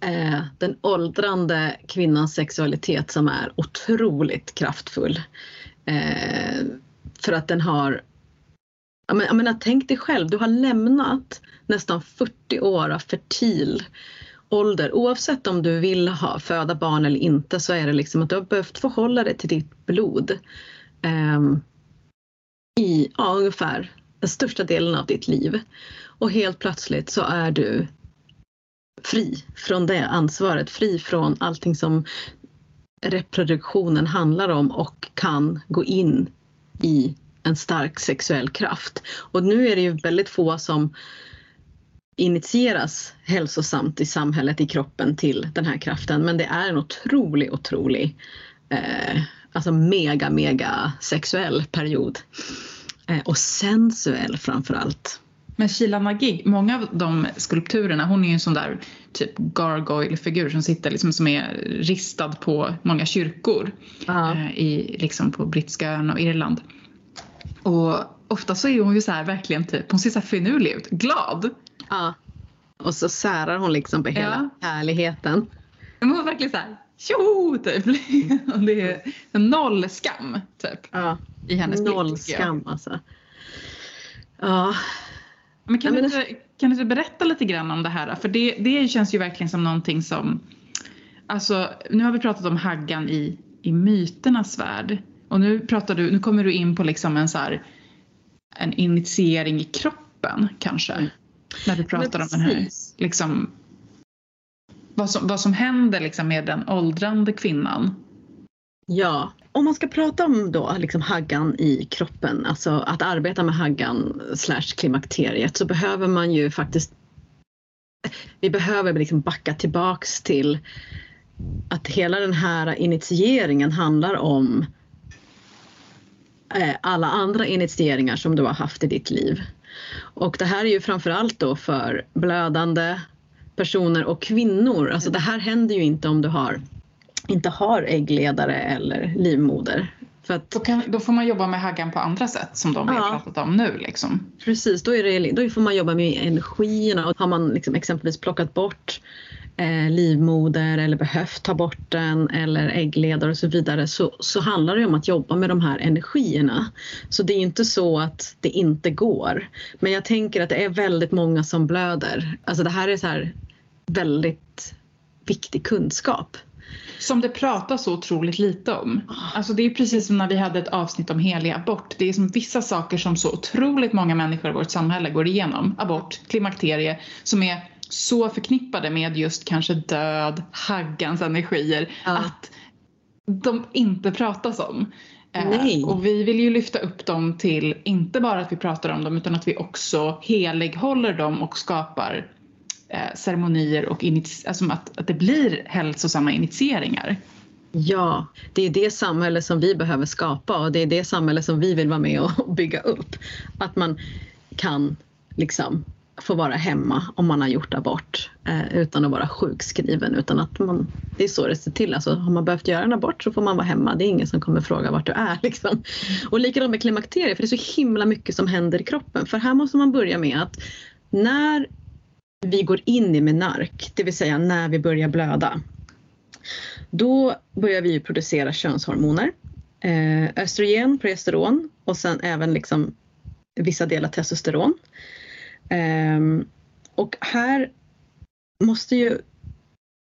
[SPEAKER 1] Eh, den åldrande kvinnans sexualitet som är otroligt kraftfull. Eh, för att den har jag menar, jag menar, tänk dig själv, du har lämnat nästan 40 år av fertil ålder. Oavsett om du vill ha, föda barn eller inte så är det liksom att du har behövt förhålla dig till ditt blod. Um, i ja, ungefär den största delen av ditt liv. Och helt plötsligt så är du fri från det ansvaret, fri från allting som reproduktionen handlar om och kan gå in i en stark sexuell kraft. Och nu är det ju väldigt få som initieras hälsosamt i samhället, i kroppen till den här kraften. Men det är en otrolig, otrolig, eh, alltså mega, mega sexuell period. Eh, och sensuell framför allt.
[SPEAKER 2] Men Sheila Nagig, många av de skulpturerna, hon är ju en sån där typ gargoyle-figur som sitter liksom som är ristad på många kyrkor
[SPEAKER 1] Ja.
[SPEAKER 2] eh, i, liksom på brittiska öarna och Irland. Och ofta så är hon ju så här verkligen typ, hon ser så här finurlig ut, glad.
[SPEAKER 1] Ja. Och så särar hon liksom på hela härligheten.
[SPEAKER 2] Men hon är verkligen så här, tjo typ. Det är noll skam typ
[SPEAKER 1] Ja.
[SPEAKER 2] i hennes blick,
[SPEAKER 1] Noll
[SPEAKER 2] jag.
[SPEAKER 1] skam alltså. Ja,
[SPEAKER 2] Men kan,
[SPEAKER 1] Ja, men
[SPEAKER 2] du inte, kan du berätta lite grann om det här? För det, det känns ju verkligen som någonting som... Alltså, nu har vi pratat om Haggan i, i myternas värld. Och nu, pratar du, nu kommer du in på liksom en, så här, en initiering i kroppen kanske.
[SPEAKER 1] Mm.
[SPEAKER 2] När du pratar om den här... Liksom, vad, som, vad som händer liksom med den åldrande kvinnan.
[SPEAKER 1] Ja, om man ska prata om då liksom haggan i kroppen, alltså att arbeta med haggan slash klimakteriet så behöver man ju faktiskt vi behöver liksom backa tillbaks till att hela den här initieringen handlar om eh, alla andra initieringar som du har haft i ditt liv. Och det här är ju framförallt då för blödande personer och kvinnor. Alltså det här händer ju inte om du har inte har äggledare eller livmoder. För att
[SPEAKER 2] Då, kan, då får man jobba med Haggan på andra sätt som de vi har
[SPEAKER 1] Ja.
[SPEAKER 2] pratat om nu. Liksom.
[SPEAKER 1] precis, då, är det, då får man jobba med energierna och har man liksom exempelvis plockat bort eh, livmoder eller behövt ta bort den eller äggledare och så vidare så, så handlar det om att jobba med de här energierna. Så det är inte så att det inte går. Men jag tänker att det är väldigt många som blöder. Alltså det här är så här väldigt viktig kunskap.
[SPEAKER 2] Som det pratas så otroligt lite om. Alltså det är precis som när vi hade ett avsnitt om helig abort. Det är som vissa saker som så otroligt många människor i vårt samhälle går igenom. Abort, klimakterie, som är så förknippade med just kanske död, haggans energier.
[SPEAKER 1] Ja.
[SPEAKER 2] Att de inte pratas om. Eh,
[SPEAKER 1] Nej.
[SPEAKER 2] Och vi vill ju lyfta upp dem till, inte bara att vi pratar om dem, utan att vi också helighåller dem och skapar eh, ceremonier och alltså att, att det blir hälsosamma initieringar.
[SPEAKER 1] Ja, det är det samhälle som vi behöver skapa och det är det samhälle som vi vill vara med och bygga upp. Att man kan liksom få vara hemma om man har gjort abort eh, utan att vara sjukskriven. Utan att man, det är så det ser till. Alltså, har man behövt göra en abort så får man vara hemma. Det är ingen som kommer fråga vart du är. Liksom. Och likadant med klimakteriet, för det är så himla mycket som händer i kroppen. För här måste man börja med att när vi går in i menark, det vill säga när vi börjar blöda, då börjar vi producera könshormoner. Eh, östrogen, progesteron och sen även liksom vissa delar testosteron. Ehm, och här måste ju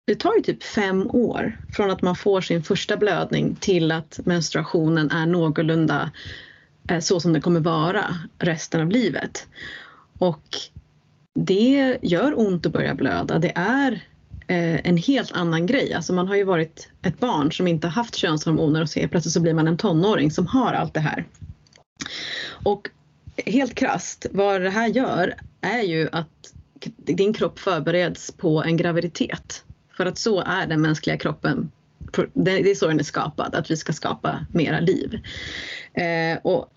[SPEAKER 1] det tar ju typ fem år från att man får sin första blödning till att menstruationen är någorlunda eh, så som det kommer vara resten av livet. Och det gör ont att börja blöda. Det är eh, en helt annan grej. Alltså man har ju varit ett barn som inte haft könshormoner och så plötsligt så blir man en tonåring som har allt det här. Och helt krast, vad det här gör är ju att din kropp förbereds på en graviditet. För att så är den mänskliga kroppen. Det är så den är skapad, att vi ska skapa mera liv. Eh, och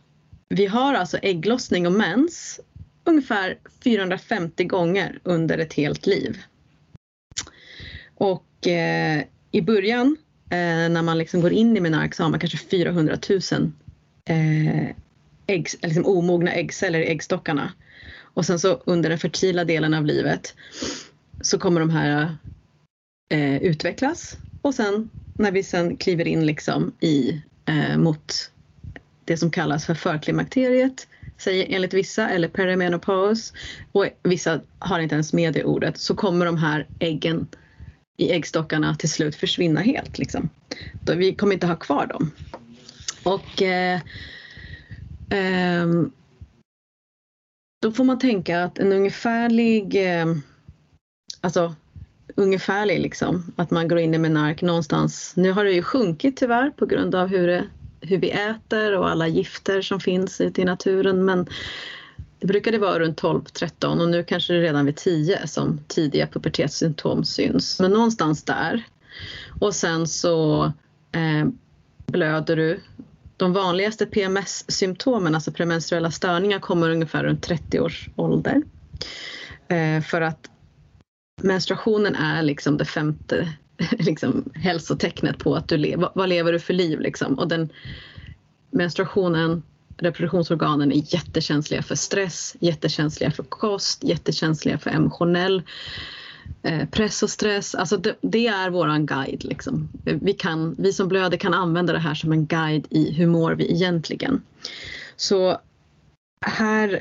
[SPEAKER 1] vi har alltså ägglossning och mens ungefär 450 gånger under ett helt liv. Och eh, i början eh, när man liksom går in i menarexamen, så har man kanske 400 000 eh, ägg, liksom omogna äggceller i äggstockarna. Och sen så under den fertila delen av livet så kommer de här eh, utvecklas och sen när vi sen kliver in liksom i eh, mot det som kallas för förklimakteriet säger enligt vissa, eller perimenopaus och vissa har inte ens med det ordet, så kommer de här äggen i äggstockarna till slut försvinna helt. Liksom. Då vi kommer inte ha kvar dem. Och eh, Ehm, då får man tänka att en ungefärlig, eh, alltså ungefärlig liksom, att man går in i menark någonstans. Nu har det ju sjunkit tyvärr på grund av hur, det, hur vi äter och alla gifter som finns ute i naturen. Men Det brukade vara runt 12-13 och nu kanske det är redan vid 10 som tidiga pubertetssymptom syns. Men någonstans där. Och sen så eh, blöder du. De vanligaste PMS-symptomen, alltså premenstruella störningar, kommer ungefär runt 30 års ålder. Eh, för att menstruationen är liksom det femte liksom, hälsotecknet på att du lever. Vad lever du för liv liksom? Och den menstruationen reproduktionsorganen är jättekänsliga för stress, jättekänsliga för kost, jättekänsliga för emotionell eh, Eh, press och stress. Alltså det, det är våran guide. Liksom. Vi, kan, vi som blöder kan använda det här som en guide i hur mår vi egentligen. Så här,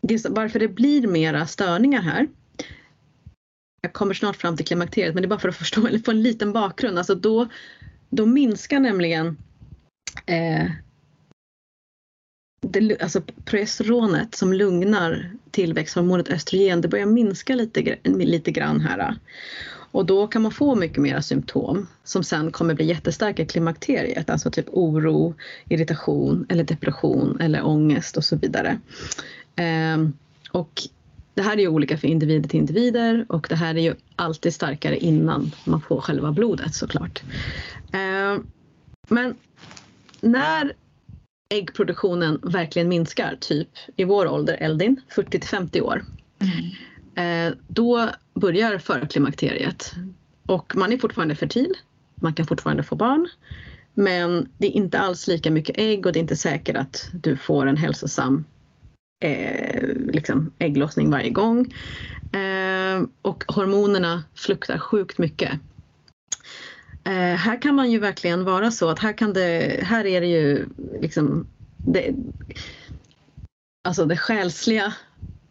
[SPEAKER 1] det, varför det blir mera störningar här jag kommer snart fram till klimakteriet men det är bara för att förstå, eller få en liten bakgrund. Alltså då, då minskar nämligen eh, det, alltså progesteronet som lugnar tillväxthormonet östrogen, det börjar minska lite, lite grann här. Äh. Och då kan man få mycket mera symptom som sen kommer bli jättestarka i klimakteriet, alltså typ oro, irritation eller depression eller ångest och så vidare. Eh, och det här är ju olika för individer till individer och det här är ju alltid starkare innan man får själva blodet såklart. Eh, men när äggproduktionen verkligen minskar, typ i vår ålder, Eldin, 40 till 50 år. Mm. Eh, då börjar förklimakteriet och man är fortfarande fertil, man kan fortfarande få barn. Men det är inte alls lika mycket ägg och det är inte säkert att du får en hälsosam eh, liksom ägglossning varje gång. Eh, och hormonerna fluktar sjukt mycket. Eh, här kan man ju verkligen vara så att här kan det, här är det ju liksom det, alltså det själsliga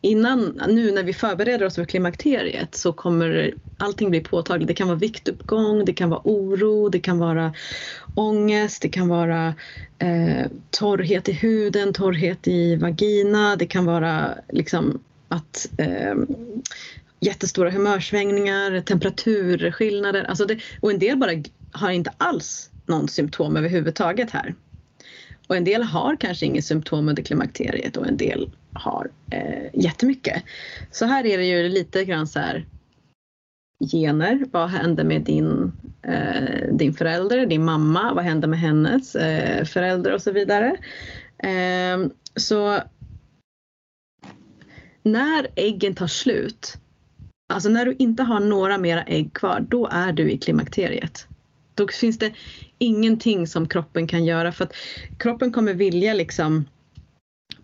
[SPEAKER 1] innan, nu när vi förbereder oss för klimakteriet så kommer allting bli påtagligt. Det kan vara viktuppgång, det kan vara oro, det kan vara ångest, det kan vara eh, torrhet i huden, torrhet i vagina, det kan vara liksom att eh, jättestora humörsvängningar, temperaturskillnader. Alltså det, och en del bara har inte alls någon symptom överhuvudtaget här. Och en del har kanske inget symptom under klimakteriet och en del har eh, jättemycket. Så här är det ju lite grann så här gener. Vad händer med din, eh, din förälder, din mamma? Vad händer med hennes eh, förälder och så vidare. Eh, så när äggen tar slut, alltså när du inte har några mera ägg kvar, då är du i klimakteriet. Då finns det ingenting som kroppen kan göra för att kroppen kommer vilja liksom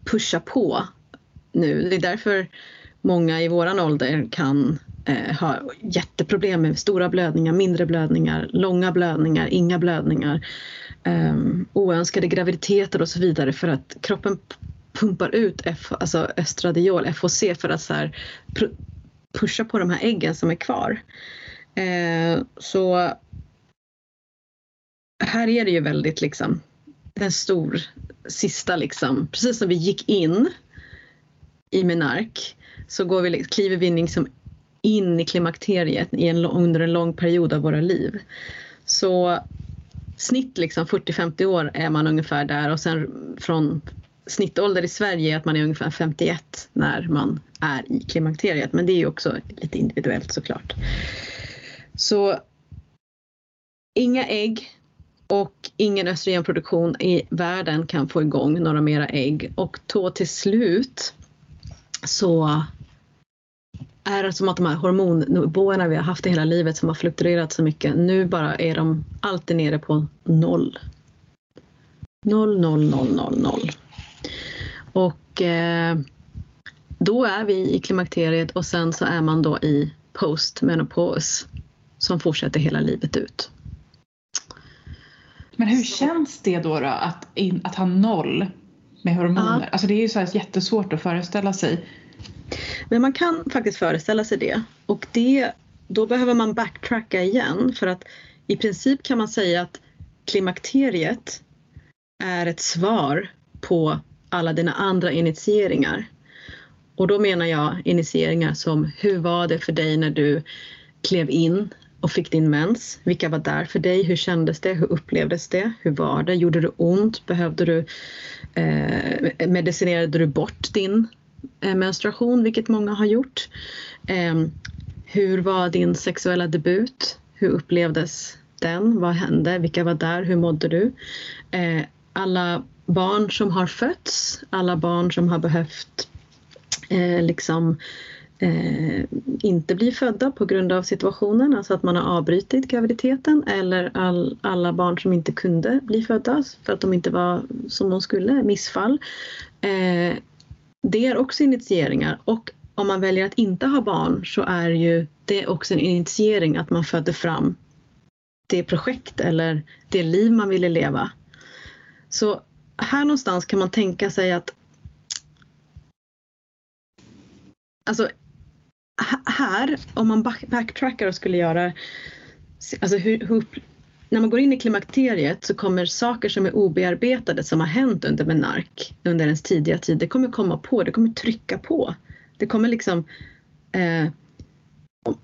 [SPEAKER 1] pusha på nu. Det är därför många i våran ålder kan eh, ha jätteproblem med stora blödningar, mindre blödningar, långa blödningar, inga blödningar, eh, oönskade graviditeter och så vidare för att kroppen pumpar ut F, alltså östradiol, FHC, för att så här, pusha på de här äggen som är kvar. Eh, så här är det ju väldigt liksom den stor sista liksom, precis som vi gick in i menark så går vi, kliver vi liksom in i klimakteriet i en, under en lång period av våra liv. Så snitt liksom 40-50 år är man ungefär där och sen från snittålder i Sverige är att man är ungefär 51 när man är i klimakteriet. Men det är ju också lite individuellt såklart. Så inga ägg och ingen östrogenproduktion i världen kan få igång några mera ägg och då till slut så är det som att de här hormonnivåerna vi har haft i hela livet som har fluktuerat så mycket, nu bara är de alltid nere på noll. Noll, noll, noll, noll, noll. Och eh, då är vi i klimakteriet och sen så är man då i postmenopos som fortsätter hela livet ut.
[SPEAKER 2] Men hur känns det då, då att, in, att ha noll med hormoner? Ja. Alltså det är ju så här jättesvårt att föreställa sig.
[SPEAKER 1] Men man kan faktiskt föreställa sig det och det, då behöver man backtracka igen för att i princip kan man säga att klimakteriet är ett svar på alla dina andra initieringar. Och då menar jag initieringar som hur var det för dig när du klev in och fick din mens. Vilka var där för dig? Hur kändes det? Hur upplevdes det? Hur var det? Gjorde det ont? Behövde du eh, medicinerade du bort din eh, menstruation, vilket många har gjort. Eh, hur var din sexuella debut? Hur upplevdes den? Vad hände? Vilka var där? Hur mådde du? Eh, alla barn som har fötts, alla barn som har behövt eh, liksom eh, inte bli födda på grund av situationen, alltså att man har avbrutit graviditeten eller all, alla barn som inte kunde bli födda för att de inte var som de skulle, missfall. Eh, det är också initieringar och om man väljer att inte ha barn så är ju det också en initiering att man föder fram det projekt eller det liv man ville leva. Så här någonstans kan man tänka sig att Alltså här, om man backtrackar och skulle göra alltså hur, hur, när man går in i klimakteriet så kommer saker som är obearbetade som har hänt under menark under ens tidiga tid, det kommer komma på, det kommer trycka på. Det kommer liksom eh,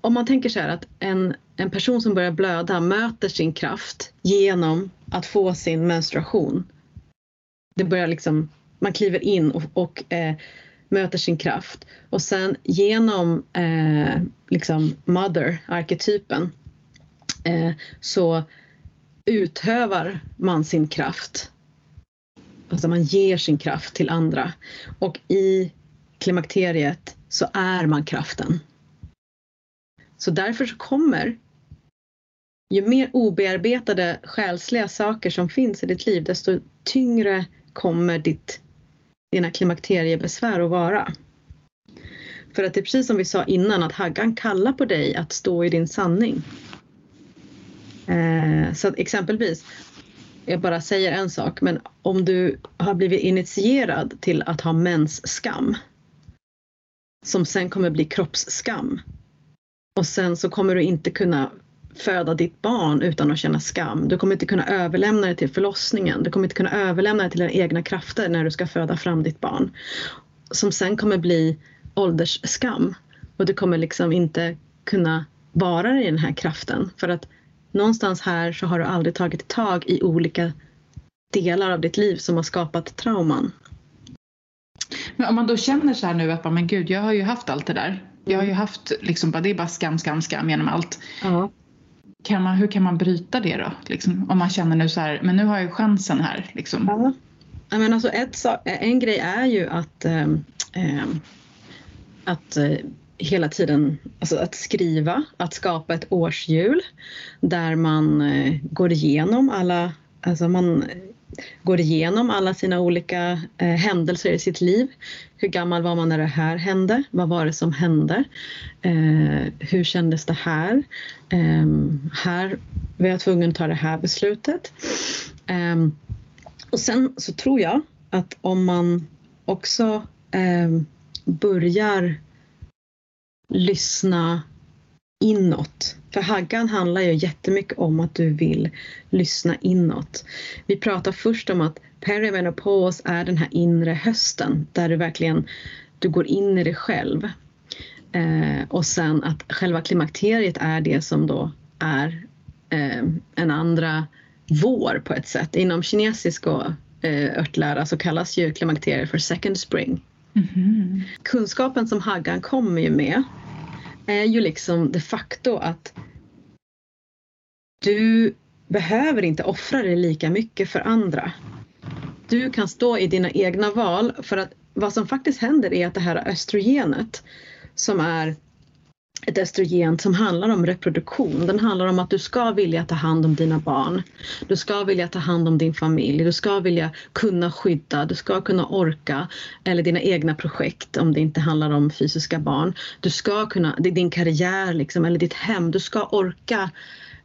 [SPEAKER 1] om man tänker så här att en, en person som börjar blöda möter sin kraft genom att få sin menstruation. Det börjar liksom, man kliver in och, och eh, möter sin kraft och sen genom eh, liksom mother-arketypen eh, så utövar man sin kraft. Alltså man ger sin kraft till andra och i klimakteriet så är man kraften. Så därför så kommer ju mer obearbetade själsliga saker som finns i ditt liv desto tyngre kommer ditt, dina klimakteriebesvär att vara. För att det är precis som vi sa innan att Haggan kallar på dig att stå i din sanning. Eh, så att exempelvis, jag bara säger en sak, men om du har blivit initierad till att ha mensskam som sen kommer bli kroppsskam och sen så kommer du inte kunna föda ditt barn utan att känna skam. Du kommer inte kunna överlämna det till förlossningen. Du kommer inte kunna överlämna det till dina egna krafter när du ska föda fram ditt barn. Som sen kommer bli åldersskam. Och du kommer liksom inte kunna vara i den här kraften. För att någonstans här så har du aldrig tagit tag i olika delar av ditt liv som har skapat trauman.
[SPEAKER 2] Men om man då känner så här nu att men gud, jag har ju haft allt det där. Jag har ju haft liksom, det är bara skam, skam, skam genom allt.
[SPEAKER 1] Ja.
[SPEAKER 2] Kan man, hur kan man bryta det då? Liksom, om man känner nu så här, men nu har jag ju chansen här. Liksom.
[SPEAKER 1] Ja. Men alltså ett, en grej är ju att, äh, att äh, hela tiden alltså att skriva, att skapa ett årshjul där man äh, går igenom alla, alltså man går igenom alla sina olika eh, händelser i sitt liv. Hur gammal var man när det här hände? Vad var det som hände? Eh, hur kändes det här? Eh, här var jag tvungen att ta det här beslutet. Eh, och sen så tror jag att om man också ehm, börjar lyssna inåt. För haggan handlar ju jättemycket om att du vill lyssna inåt. Vi pratar först om att perimenopos är den här inre hösten där du verkligen du går in i dig själv. Eh, och sen att själva klimakteriet är det som då är eh, en andra vår på ett sätt. Inom kinesisk och eh, örtlära så kallas ju klimakteriet för second spring. Mm -hmm. Kunskapen som haggan kommer ju med är ju liksom de facto att du behöver inte offra dig lika mycket för andra. Du kan stå i dina egna val för att vad som faktiskt händer är att det här östrogenet som är ett östrogen som handlar om reproduktion. Den handlar om att du ska vilja ta hand om dina barn. Du ska vilja ta hand om din familj. Du ska vilja kunna skydda. Du ska kunna orka. Eller dina egna projekt om det inte handlar om fysiska barn. Du ska kunna, din karriär liksom, eller ditt hem. Du ska orka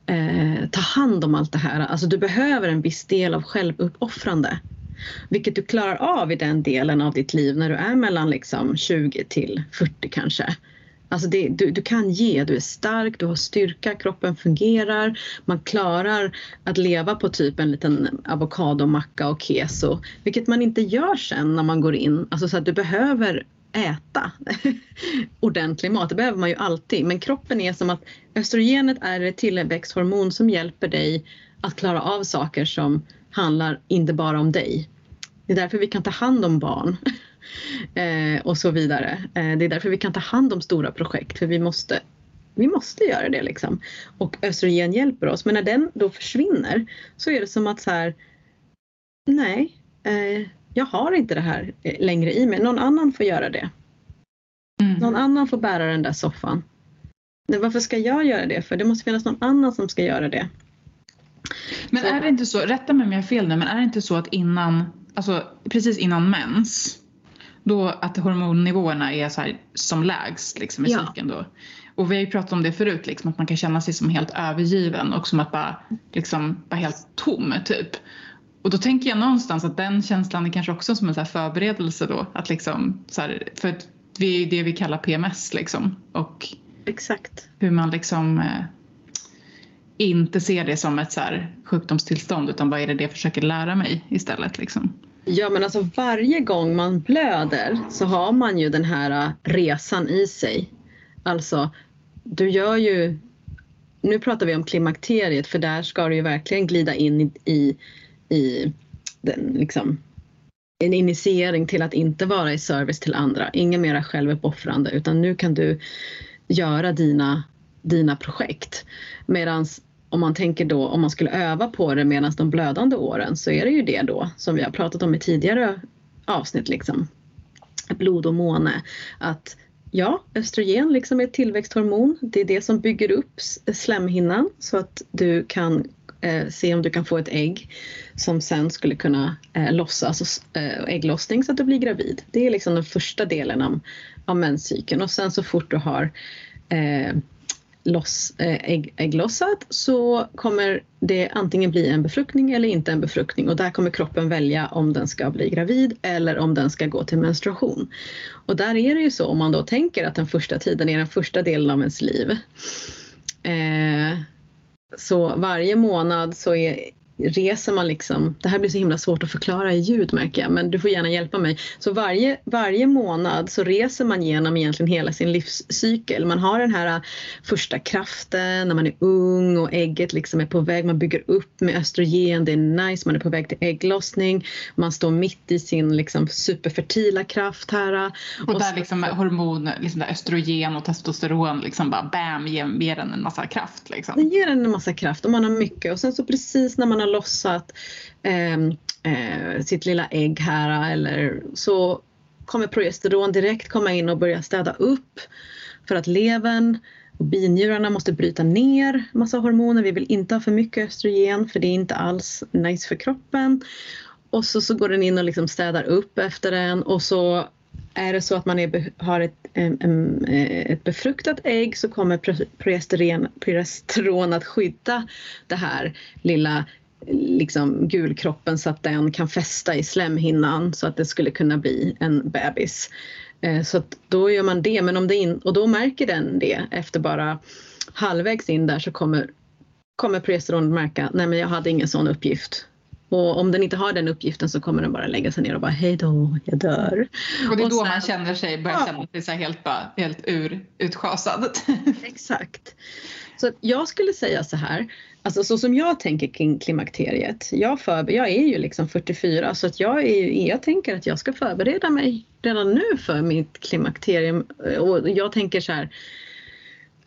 [SPEAKER 1] eh, ta hand om allt det här. Alltså du behöver en viss del av självuppoffrande. Vilket du klarar av i den delen av ditt liv när du är mellan liksom 20 till 40 kanske. Alltså det, du, du, kan ge, du är stark, du har styrka, kroppen fungerar, man klarar att leva på typ en liten avokadomacka och keso, vilket man inte gör sen när man går in. Alltså så att du behöver äta ordentlig mat, det behöver man ju alltid, men kroppen är som att östrogenet är ett tillväxthormon som hjälper dig att klara av saker som handlar inte bara om dig. Det är därför vi kan ta hand om barn och så vidare. Eh, det är därför vi kan ta hand om stora projekt för vi måste vi måste göra det liksom. Och östrogen hjälper oss. Men när den då försvinner så är det som att så här, nej, eh, jag har inte det här längre i mig. Någon annan får göra det. Mm. Någon annan får bära den där soffan. Men varför ska jag göra det? För det måste finnas någon annan som ska göra det.
[SPEAKER 2] Men så. är det inte så, rätta mig om jag har fel nu, men är det inte så att innan, alltså precis innan mens, då att hormonnivåerna är så som lägst liksom, i ja. cykeln då? Och vi har ju pratat om det förut, liksom, att man kan känna sig som helt övergiven och som att bara, liksom, bara helt tom typ. Och då tänker jag någonstans att den känslan är kanske också som en så förberedelse då. Att liksom, så här, för det är det vi kallar PMS liksom. Och
[SPEAKER 1] Exakt.
[SPEAKER 2] hur man liksom eh, inte ser det som ett så här sjukdomstillstånd utan vad är det det jag försöker lära mig istället liksom.
[SPEAKER 1] Ja men alltså varje gång man blöder så har man ju den här äh, resan i sig. Alltså du gör ju nu pratar vi om klimakteriet för där ska du ju verkligen glida in i, i, i den, liksom, en initiering till att inte vara i service till andra. Inga mera självuppoffrande utan nu kan du göra dina, dina projekt. Medan om man tänker då om man skulle öva på det medan de blödande åren så är det ju det då som vi har pratat om i tidigare avsnitt liksom. Blod och måne. Att ja, östrogen liksom är ett tillväxthormon. Det är det som bygger upp slemhinnan så att du kan eh, se om du kan få ett ägg som sen skulle kunna eh, lossas, eh, ägglossning så att du blir gravid. Det är liksom den första delen av, av menscykeln och sen så fort du har eh, loss, eh, ägg, ägglossat så kommer det antingen bli en befruktning eller inte en befruktning och där kommer kroppen välja om den ska bli gravid eller om den ska gå till menstruation. Och där är det ju så om man då tänker att den första tiden är den första delen av ens liv. Eh, så varje månad så är, reser man liksom, det här blir så himla svårt att förklara i ljud märker jag, men du får gärna hjälpa mig. Så varje, varje månad så reser man genom egentligen hela sin livscykel. Man har den här första kraften när man är ung och ägget liksom är på väg, man bygger upp med östrogen, det är nice, man är på väg till ägglossning, man står mitt i sin liksom superfertila kraft här.
[SPEAKER 2] Och, och där så, liksom hormon, liksom där östrogen och testosteron liksom bara bam ger, ger en en massa kraft. Liksom.
[SPEAKER 1] Det ger en en massa kraft och man har mycket och sen så precis när man har har lossat eh, eh, sitt lilla ägg här eller så kommer progesteron direkt komma in och börja städa upp för att levern och binjurarna måste bryta ner massa hormoner. Vi vill inte ha för mycket östrogen för det är inte alls nice för kroppen. Och så, så går den in och liksom städar upp efter den och så är det så att man är, har ett, en, eh, ett befruktat ägg så kommer progesteron, progesteron att skydda det här lilla liksom gulkroppen så att den kan fästa i slemhinnan så att det skulle kunna bli en bebis. Eh, så då gör man det, men om det in, och då märker den det efter bara halvvägs in där så kommer, kommer progesteronet märka, nej men jag hade ingen sån uppgift. Och om den inte har den uppgiften så kommer den bara lägga sig ner och bara hej då, jag dör.
[SPEAKER 2] Och det är då sen, man känner sig, börjar ja. känna sig helt, bara, helt ur, utschasad.
[SPEAKER 1] Exakt. Så jag skulle säga så här, alltså så som jag tänker kring klimakteriet. Jag, för, jag är ju liksom 44 så att jag, är, jag tänker att jag ska förbereda mig redan nu för mitt klimakterium. Och jag tänker så här,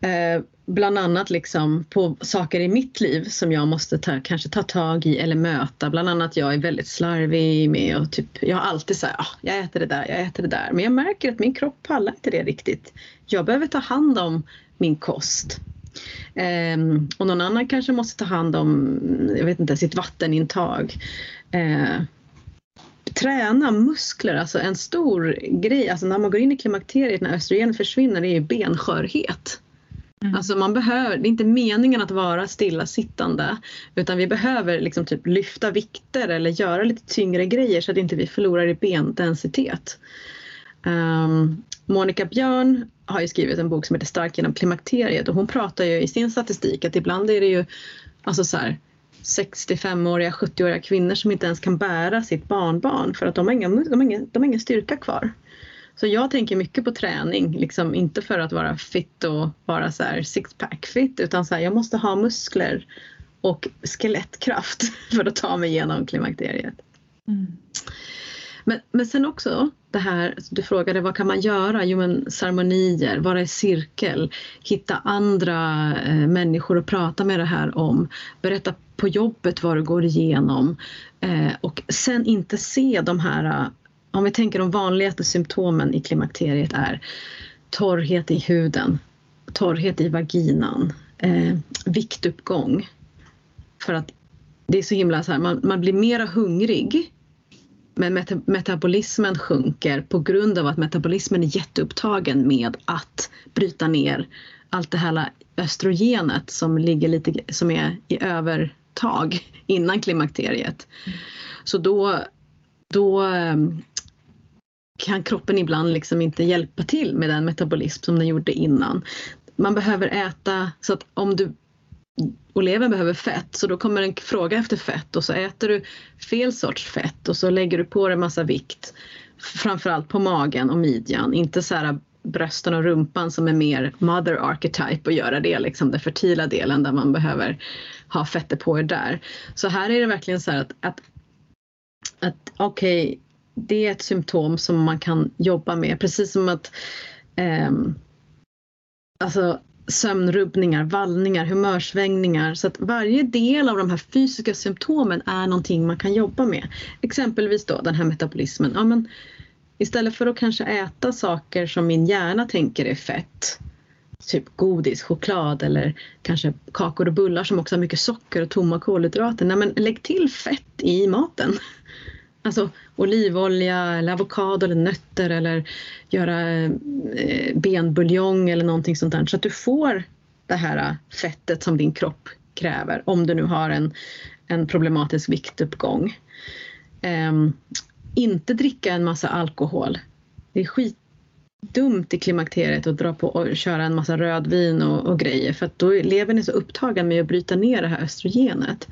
[SPEAKER 1] eh, bland annat liksom på saker i mitt liv som jag måste ta, kanske ta tag i eller möta. Bland annat jag är väldigt slarvig med och typ, jag har alltid sagt ah, jag äter det där, jag äter det där. Men jag märker att min kropp pallar inte det riktigt. Jag behöver ta hand om min kost. Um, och någon annan kanske måste ta hand om, jag vet inte, sitt vattenintag. Uh, träna muskler, alltså en stor grej, alltså när man går in i klimakteriet när östrogenet försvinner, det är ju benskörhet. Mm. Alltså man behöver, det är inte meningen att vara stillasittande utan vi behöver liksom typ lyfta vikter eller göra lite tyngre grejer så att inte vi förlorar i bendensitet. Um, Monica Björn har ju skrivit en bok som heter Stark genom klimakteriet och hon pratar ju i sin statistik att ibland är det ju alltså så här, 65-åriga, 70-åriga kvinnor som inte ens kan bära sitt barnbarn för att de har, ingen, de har, ingen, de har ingen styrka kvar. Så jag tänker mycket på träning, liksom inte för att vara fit och vara så här sixpack fit utan så här, jag måste ha muskler och skelettkraft för att ta mig igenom klimakteriet. Mm. Men, men sen också det här, alltså, du frågade vad kan man göra? Jo men ceremonier, vara i cirkel, hitta andra eh, människor att prata med det här om, berätta på jobbet vad du går igenom eh, och sen inte se de här, eh, om vi tänker de vanligaste symptomen i klimakteriet är torrhet i huden, torrhet i vaginan, eh, viktuppgång. För att det är så himla så här, man, man blir mera hungrig men meta metabolismen sjunker på grund av att metabolismen är jätteupptagen med att bryta ner allt det här östrogenet som ligger lite som är i övertag innan klimakteriet. Så då, då ehm, kan kroppen ibland liksom inte hjälpa till med den metabolism som den gjorde innan. Man behöver äta så att om du och levern behöver fett så då kommer en fråga efter fett och så äter du fel sorts fett och så lägger du på dig massa vikt. Framförallt på magen och midjan, inte så här brösten och rumpan som är mer mother archetype och göra det liksom den fertila delen där man behöver ha fettet på er där. Så här är det verkligen så att, att, att okej, okay, det är ett symptom som man kan jobba med precis som att eh, Alltså sömnrubbningar, vallningar, humörsvängningar. Så att varje del av de här fysiska symptomen är någonting man kan jobba med. Exempelvis då den här metabolismen. Ja, men istället för att kanske äta saker som min hjärna tänker är fett, typ godis, choklad eller kanske kakor och bullar som också har mycket socker och tomma kolhydrater. Nej, men lägg till fett i maten. Alltså olivolja eller avokado eller nötter eller göra eh, benbuljong eller någonting sånt där så att du får det här eh, fettet som din kropp kräver om du nu har en, en problematisk viktuppgång. Um, inte dricka en massa alkohol. Det är skitdumt i klimakteriet att dra på och köra en massa rödvin och, och grejer för att då är levern så upptagen med att bryta ner det här östrogenet.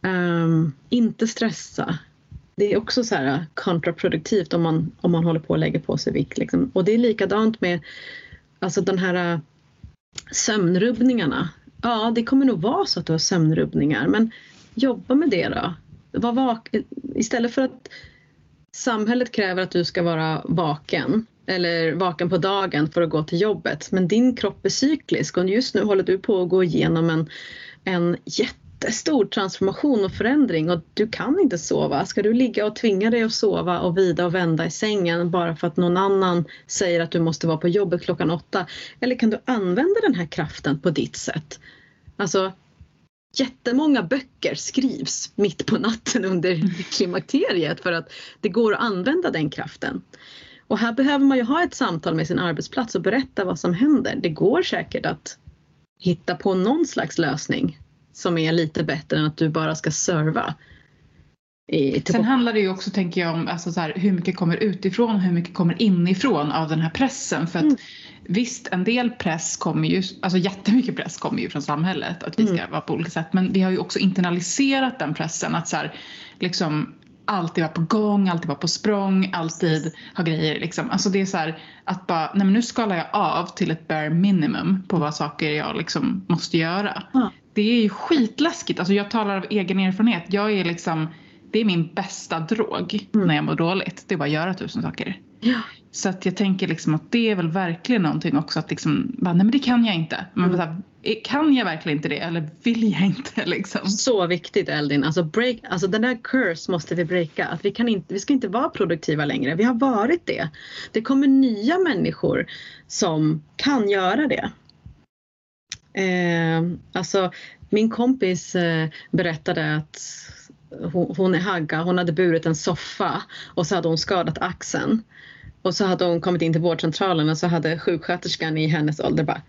[SPEAKER 1] Um, inte stressa, det är också så här äh, kontraproduktivt om man, om man håller på och lägger på sig vikt. Liksom. Och det är likadant med alltså den här äh, sömnrubbningarna. Ja, det kommer nog vara så att du har sömnrubbningar men jobba med det då. Var vak Istället för att samhället kräver att du ska vara vaken eller vaken på dagen för att gå till jobbet men din kropp är cyklisk och just nu håller du på att gå igenom en, en jätte jättestor transformation och förändring och du kan inte sova. Ska du ligga och tvinga dig att sova och vida och vända i sängen bara för att någon annan säger att du måste vara på jobbet klockan åtta? Eller kan du använda den här kraften på ditt sätt? Alltså, jättemånga böcker skrivs mitt på natten under klimakteriet för att det går att använda den kraften. Och här behöver man ju ha ett samtal med sin arbetsplats och berätta vad som händer. Det går säkert att hitta på någon slags lösning som är lite bättre än att du bara ska serva.
[SPEAKER 2] Sen handlar det ju också tänker jag om alltså så här, hur mycket kommer utifrån och hur mycket kommer inifrån av den här pressen. För att mm. visst en del press kommer ju, alltså jättemycket press kommer ju från samhället att vi ska mm. vara på olika sätt. Men vi har ju också internaliserat den pressen att så här, liksom alltid vara på gång, alltid vara på språng, alltid ha grejer liksom. Alltså det är så här, att bara, nej men nu skalar jag av till ett bare minimum på vad saker jag liksom måste göra. Mm det är ju skitläskigt. Alltså jag talar av egen erfarenhet. Jag är liksom, det är min bästa drog mm. när jag mår dåligt. Det är bara att göra tusen saker.
[SPEAKER 1] Ja.
[SPEAKER 2] Så att jag tänker liksom att det är väl verkligen någonting också att liksom, bara, nej men det kan jag inte. Men mm. här, kan jag verkligen inte det eller vill jag inte liksom?
[SPEAKER 1] Så viktigt Eldin, alltså, break, alltså den där curse måste vi breaka. Att vi, kan inte, vi ska inte vara produktiva längre, vi har varit det. Det kommer nya människor som kan göra det. Eh, alltså min kompis eh, berättade att hon, hon är Hagga, hon hade burit en soffa och så hade hon skadat axeln. Och så hade hon kommit in till vårdcentralen och så hade sjuksköterskan i hennes ålder bara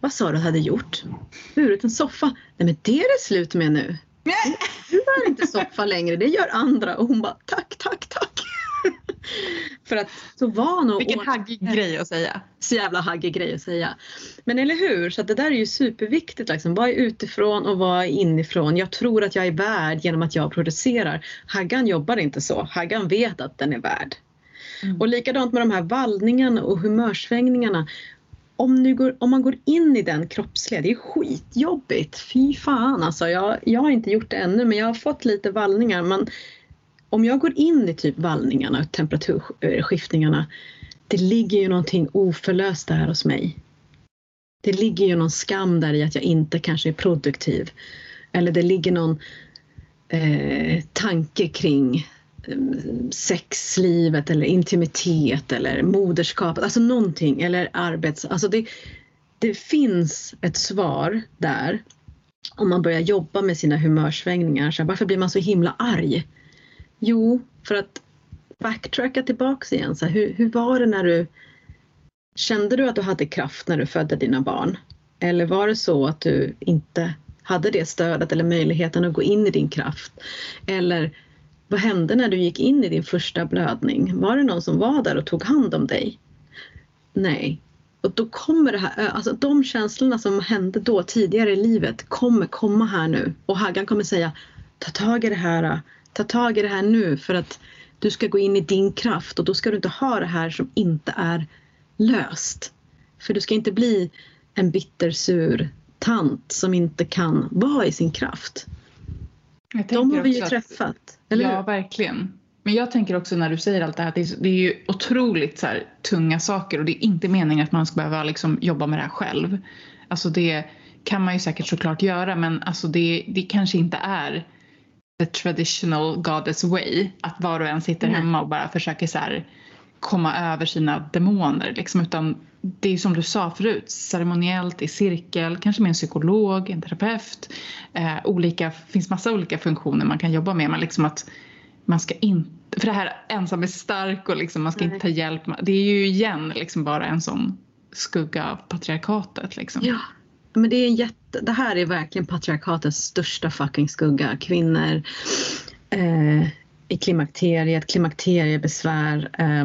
[SPEAKER 1] Vad sa du hade gjort? Burit en soffa? Nej men det är det slut med nu. Du bär inte soffa längre, det gör andra. Och hon bara tack, tack, tack. För att så van och
[SPEAKER 2] Vilken haggig grej att säga.
[SPEAKER 1] Så jävla haggig grej att säga. Men eller hur, så det där är ju superviktigt. Liksom. Vad är utifrån och vad är inifrån? Jag tror att jag är värd genom att jag producerar. Haggan jobbar inte så. Haggan vet att den är värd. Mm. Och likadant med de här vallningarna och humörsvängningarna. Om, går, om, man går in i den kroppsliga, det är skitjobbigt. Fy fan alltså. Jag, jag har inte gjort det ännu men jag har fått lite vallningar. Man, om jag går in i typ vallningarna och temperaturskiftningarna, det ligger ju någonting oförlöst där hos mig. Det ligger ju någon skam där i att jag inte kanske är produktiv. Eller det ligger någon eh, tanke kring eh, sexlivet eller intimitet eller moderskapet, alltså någonting eller arbets... Alltså det, det finns ett svar där om man börjar jobba med sina humörsvängningar. Så varför blir man så himla arg? Jo, för att backtracka tillbaks igen. Så här, hur, hur var det när du Kände du att du hade kraft när du födde dina barn? Eller var det så att du inte hade det stödet eller möjligheten att gå in i din kraft? Eller vad hände när du gick in i din första blödning? Var det någon som var där och tog hand om dig? Nej. Och då kommer det här, alltså de känslorna som hände då tidigare i livet kommer komma här nu och Haggan kommer säga ta tag i det här, ta tag i det här nu för att du ska gå in i din kraft och då ska du inte ha det här som inte är löst. För du ska inte bli en bittersur tant som inte kan vara i sin kraft. De har vi ju träffat, eller
[SPEAKER 2] Ja,
[SPEAKER 1] hur?
[SPEAKER 2] verkligen. Men jag tänker också när du säger allt det här att det är, det är ju otroligt så här, tunga saker och det är inte meningen att man ska behöva liksom, jobba med det här själv. Alltså det kan man ju säkert såklart göra men alltså det, det kanske inte är the traditional goddess way att var och en sitter
[SPEAKER 1] Nej.
[SPEAKER 2] hemma och bara försöker så komma över sina demoner liksom utan det är som du sa förut ceremoniellt i cirkel, kanske med en psykolog, en terapeut. Eh, olika, finns massa olika funktioner man kan jobba med men liksom att man ska inte, för det här ensam är stark och liksom man ska
[SPEAKER 1] Nej.
[SPEAKER 2] inte ta hjälp. Det är ju igen liksom bara en sån skugga av patriarkatet liksom.
[SPEAKER 1] Ja, men det är en jätte, det här är verkligen patriarkatets största fucking skugga. Kvinnor eh, i klimakteriet, klimakteriebesvär. Eh,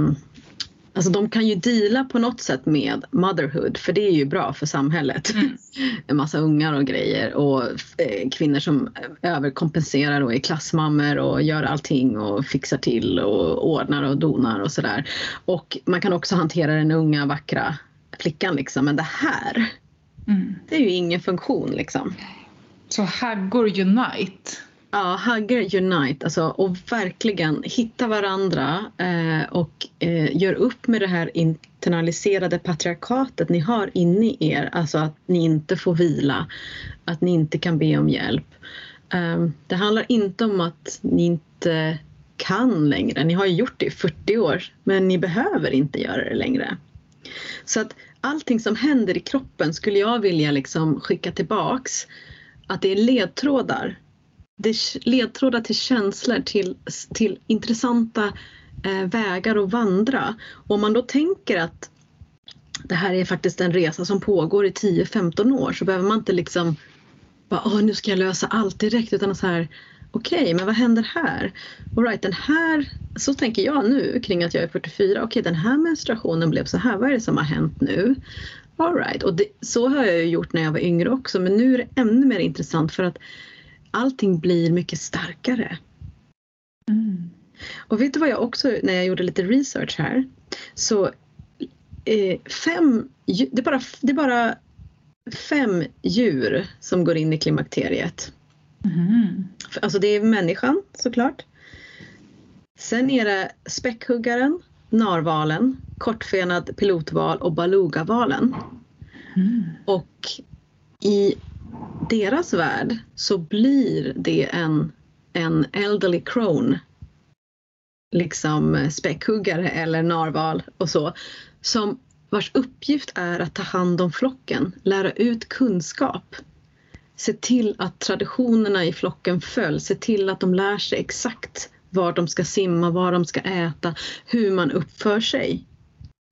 [SPEAKER 1] alltså de kan ju deala på något sätt med motherhood för det är ju bra för samhället.
[SPEAKER 2] Mm.
[SPEAKER 1] En massa ungar och grejer och eh, kvinnor som överkompenserar och är klassmammor och gör allting och fixar till och ordnar och donar och sådär. Och man kan också hantera den unga vackra flickan liksom men det här
[SPEAKER 2] Mm.
[SPEAKER 1] det är ju ingen funktion liksom.
[SPEAKER 2] Så haggor unite.
[SPEAKER 1] Ja, Hugger Unite alltså, och verkligen hitta varandra eh, och eh, gör upp med det här internaliserade patriarkatet ni har inne i er. Alltså att ni inte får vila, att ni inte kan be om hjälp. Eh, det handlar inte om att ni inte kan längre. Ni har ju gjort det i 40 år, men ni behöver inte göra det längre. Så att allting som händer i kroppen skulle jag vilja liksom skicka tillbaks. Att det är ledtrådar. Det är ledtrådar till känslor, till, till intressanta eh, vägar att vandra. Och om man då tänker att det här är faktiskt en resa som pågår i 10-15 år så behöver man inte liksom bara, nu ska jag lösa allt direkt utan så här okej, men vad händer här? All right, den här, så tänker jag nu kring att jag är 44, okej den här menstruationen blev så här, vad är det som har hänt nu? All right, och det, så har jag ju gjort när jag var yngre också men nu är det ännu mer intressant för att allting blir mycket starkare.
[SPEAKER 2] Mm.
[SPEAKER 1] Och vet du vad jag också, när jag gjorde lite research här, så eh, fem, det är, bara, det är bara fem djur som går in i klimakteriet.
[SPEAKER 2] Mm.
[SPEAKER 1] Alltså det är människan såklart. Sen är det späckhuggaren, narvalen, kortfenad pilotval och balugavalen.
[SPEAKER 2] Mm.
[SPEAKER 1] Och i deras värld så blir det en, en elderly crone. Liksom späckhuggare eller narval och så. Som vars uppgift är att ta hand om flocken, lära ut kunskap. Se till att traditionerna i flocken följs, se till att de lär sig exakt var de ska simma, var de ska äta, hur man uppför sig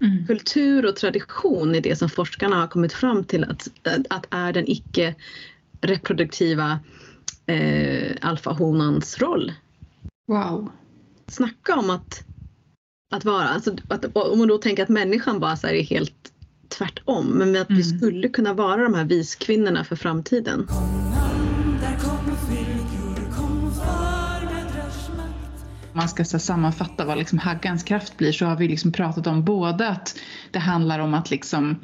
[SPEAKER 2] Mm.
[SPEAKER 1] kultur och tradition är det som forskarna har kommit fram till att, att är den icke reproduktiva eh, alfahonans roll.
[SPEAKER 2] Wow.
[SPEAKER 1] Snacka om att, att vara, alltså, att, om man då tänker att människan bara är helt tvärtom, men att vi
[SPEAKER 2] Mm.
[SPEAKER 1] skulle kunna vara de här viskvinnorna för framtiden.
[SPEAKER 2] Om man ska så sammanfatta vad liksom haggans kraft blir så har vi liksom pratat om både att det handlar om att liksom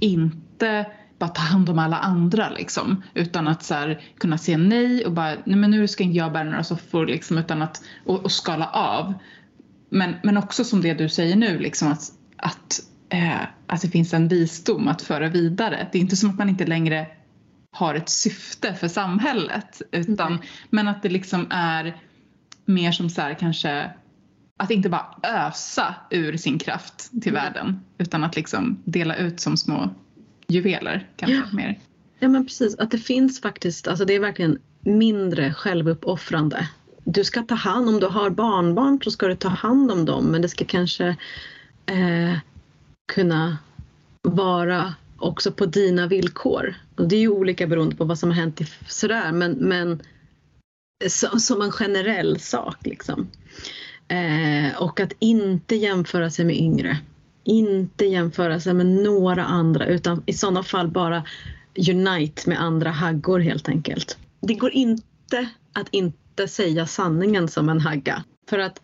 [SPEAKER 2] inte bara ta hand om alla andra liksom. Utan att så här, kunna säga nej och bara, nej men nu ska inte jag bära några soffor liksom utan att, och, och skala av. Men, men också som det du säger nu liksom att, att, eh, att det finns en visdom att föra vidare. Det är inte som att man inte längre har ett syfte för samhället utan,
[SPEAKER 1] Nej.
[SPEAKER 2] men att det liksom är mer som så här kanske att inte bara ösa ur sin kraft till
[SPEAKER 1] Mm.
[SPEAKER 2] världen utan att liksom dela ut som små juveler kanske
[SPEAKER 1] Ja.
[SPEAKER 2] mer.
[SPEAKER 1] Ja men precis, att det finns faktiskt, alltså det är verkligen mindre självuppoffrande. Du ska ta hand om du har barnbarn så ska du ta hand om dem men det ska kanske eh, kunna vara också på dina villkor. Och det är ju olika beroende på vad som har hänt i, sådär men, men så, som en generell sak liksom. Eh, och att inte jämföra sig med yngre. Inte jämföra sig med några andra utan i sådana fall bara unite med andra haggor helt enkelt. Det går inte att inte säga sanningen som en hagga. För att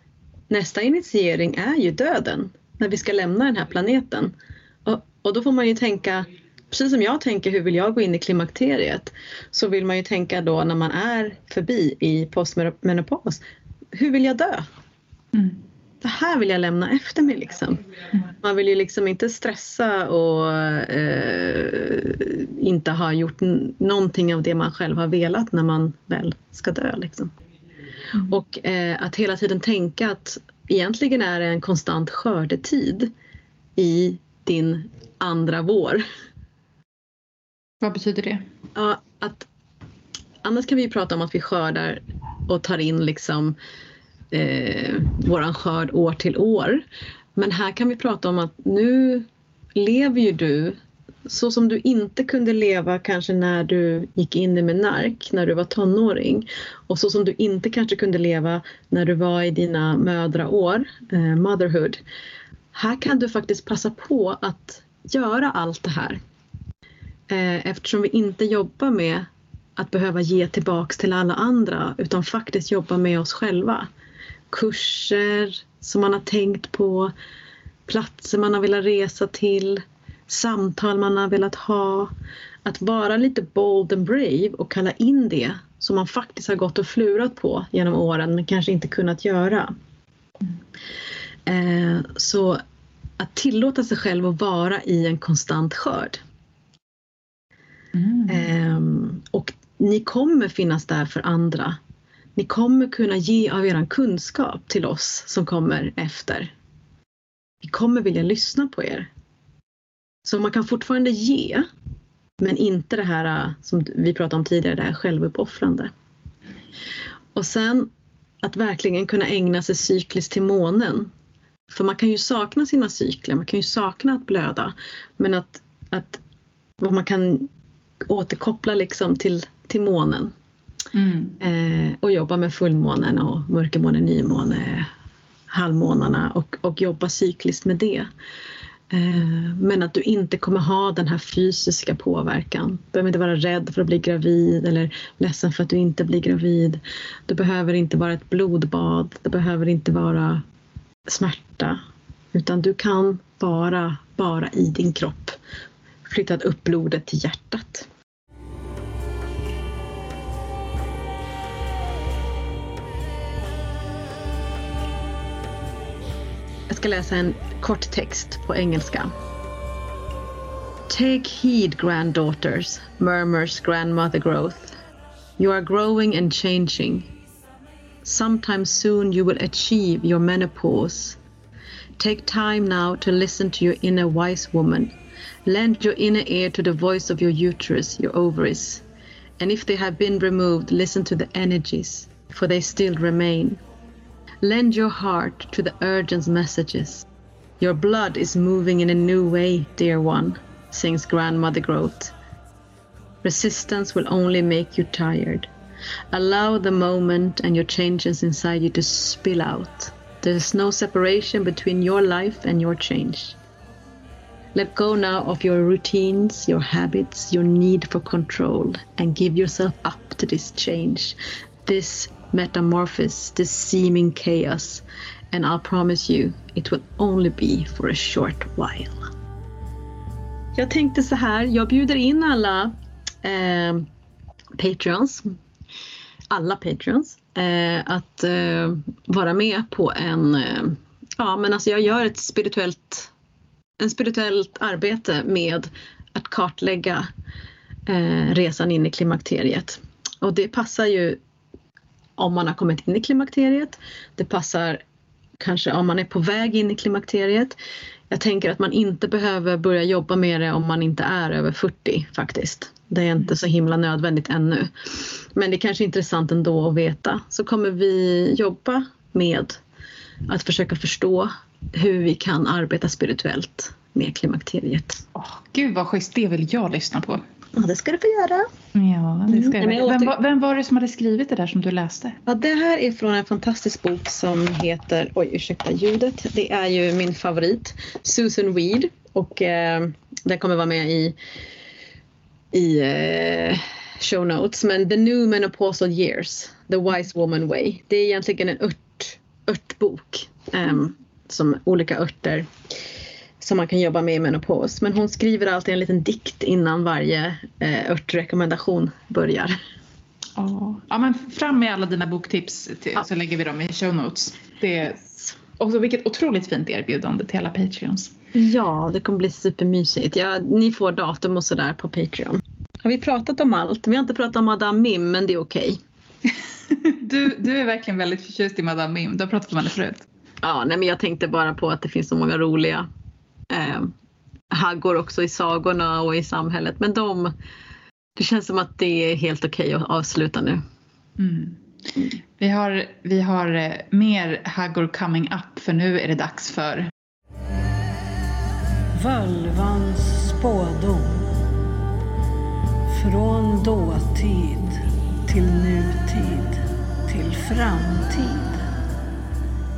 [SPEAKER 1] nästa initiering är ju döden. När vi ska lämna den här planeten. Och, och då får man ju tänka, precis som jag tänker hur vill jag gå in i klimakteriet. Så vill man ju tänka då när man är förbi i postmenopaus. Hur vill jag dö?
[SPEAKER 2] Mm.
[SPEAKER 1] det här vill jag lämna efter mig liksom. Man vill ju liksom inte stressa och eh, inte ha gjort någonting av det man själv har velat när man väl ska dö. Liksom. Och eh, att hela tiden tänka att egentligen är det en konstant skördetid i din andra vår.
[SPEAKER 2] Vad betyder det?
[SPEAKER 1] Ja, att, annars kan vi ju prata om att vi skördar och tar in liksom eh, våran skörd år till år. Men här kan vi prata om att nu lever ju du så som du inte kunde leva kanske när du gick in i Menark, när du var tonåring. Och så som du inte kanske kunde leva när du var i dina mödraår, eh, motherhood. Här kan du faktiskt passa på att göra allt det här. Eh, eftersom vi inte jobbar med att behöva ge tillbaks till alla andra utan faktiskt jobba med oss själva. Kurser som man har tänkt på, platser man har velat resa till, samtal man har velat ha. Att vara lite bold and brave och kalla in det som man faktiskt har gått och flurat på genom åren men kanske inte kunnat göra. Eh, så att tillåta sig själv att vara i en konstant skörd.
[SPEAKER 2] Mm.
[SPEAKER 1] Ehm, och ni kommer finnas där för andra. Ni kommer kunna ge av er kunskap till oss som kommer efter. Vi kommer vilja lyssna på er. Så man kan fortfarande ge, men inte det här äh, som vi pratade om tidigare, det här självuppoffrande. Och sen att verkligen kunna ägna sig cykliskt till månen. För man kan ju sakna sina cykler, man kan ju sakna att blöda. Men att, att man kan återkoppla liksom till, till månen
[SPEAKER 2] Mm.
[SPEAKER 1] eh, och jobba med fullmånen och mörkermåne, nymåne, halvmånarna och, och jobba cykliskt med det. Eh, men att du inte kommer ha den här fysiska påverkan. Du behöver inte vara rädd för att bli gravid eller ledsen för att du inte blir gravid. Du behöver inte vara ett blodbad. Det behöver inte vara smärta. Utan du kan vara bara i din kropp. Flyttat upp blodet till hjärtat. Ska läsa en kort text på engelska. Take heed, granddaughters, murmurs grandmother growth. You are growing and changing. Sometime soon you will achieve your menopause. Take time now to listen to your inner wise woman. Lend your inner ear to the voice of your uterus, your ovaries. And if they have been removed, listen to the energies, for they still remain. Lend your heart to the urgent messages. Your blood is moving in a new way, dear one, sings Grandmother Growth. Resistance will only make you tired. Allow the moment and your changes inside you to spill out. There is no separation between your life and your change. Let go now of your routines, your habits, your need for control, and give yourself up to this change, this metamorphosis, this seeming chaos. And I'll promise you, it will only be for a short while. Jag tänkte så här, jag bjuder in alla eh, Patreons, alla Patreons, eh, att eh, vara med på en, eh, ja men alltså jag gör ett spirituellt, en spirituellt arbete med att kartlägga eh, resan in i klimakteriet. Och det passar ju om man har kommit in i klimakteriet. Det passar kanske om man är på väg in i klimakteriet. Jag tänker att man inte behöver börja jobba med det om man inte är över 40 faktiskt. Det är inte så himla nödvändigt ännu. Men det är kanske är intressant ändå att veta. Så kommer vi jobba med att försöka förstå hur vi kan arbeta spirituellt med klimakteriet.
[SPEAKER 2] Oh, gud vad schysst, det vill jag lyssna på.
[SPEAKER 1] Ja, det ska du få göra.
[SPEAKER 2] Ja, det ska
[SPEAKER 1] Mm,
[SPEAKER 2] jag. Vem, var- vem var det som hade skrivit det där som du läste?
[SPEAKER 1] Ja, det här är från en fantastisk bok som heter, oj ursäkta ljudet, det är ju min favorit, Susan Weed och eh, den kommer vara med i, i eh, show notes. Men The New Menopausal Years, The Wise Woman Way. Det är egentligen en ört, örtbok ehm, som olika örter som man kan jobba med i menopaus. Men hon skriver alltid en liten dikt innan varje eh, örtrekommendation börjar.
[SPEAKER 2] Ja. ja, men fram med alla dina boktips till,
[SPEAKER 1] Ja.
[SPEAKER 2] så lägger vi dem i show notes. Det är, och så vilket otroligt fint erbjudande till alla Patreons.
[SPEAKER 1] Ja, det kommer bli supermysigt. Ja, ni får datum och sådär på Patreon. Har vi pratat om allt? Vi har inte pratat om Madame Mim, men det är okej.
[SPEAKER 2] Du, du är verkligen väldigt förtjust i Madame Mim. Du har pratat om henne förut.
[SPEAKER 1] Ja, nej, men jag tänkte bara på att det finns så många roliga eh, haggor också i sagorna och i samhället. Men de, det känns som att det är helt okej att avsluta nu.
[SPEAKER 2] Mm. Vi har, vi har eh, mer haggor coming up för nu är det dags för
[SPEAKER 4] Völvans spådom. Från dåtid till nutid till framtid.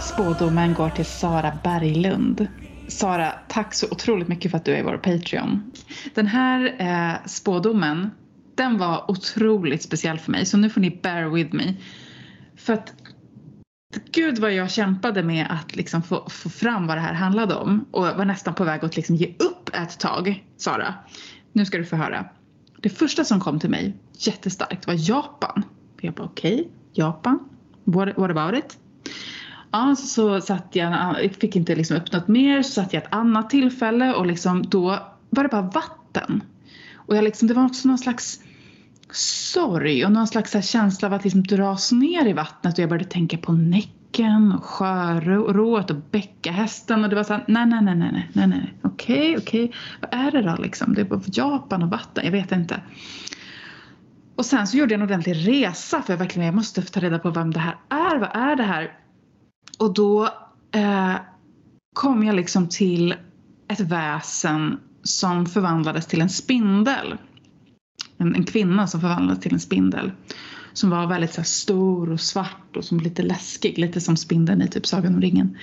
[SPEAKER 2] spådomen går till Sara Berglund. Sara, tack så otroligt mycket för att du är vår Patreon. Den här eh, spådomen, den var otroligt speciell för mig så nu får ni bear with me. För att Gud vad jag kämpade med att liksom få, få fram vad det här handlade om och var nästan på väg att liksom ge upp ett tag, Sara. Nu ska du få höra. Det första som kom till mig jättestarkt var Japan. Jag bara okej, Japan, what, what about it? Ja, så, satt jag, fick inte liksom upp något mer, så satt jag ett annat tillfälle och liksom då var det bara vatten. Och jag liksom, det var också någon slags sorg och någon slags här känsla av att liksom dras ner i vattnet och jag började tänka på Näcken och sjörået och bäckahästen och det var så här, nej, nej, nej, nej, nej, nej, okej, okej, vad är det då liksom? Det är bara Japan och vatten, jag vet inte. Och sen så gjorde jag en ordentlig resa för jag verkligen, jag måste ta reda på vem det här är, vad är det här? Och då eh, kom jag liksom till ett väsen som förvandlades till en spindel. En, en kvinna som förvandlades till en spindel. Som var väldigt så här, stor och svart och som lite läskig. Lite som spindeln i typ Sagan om ringen.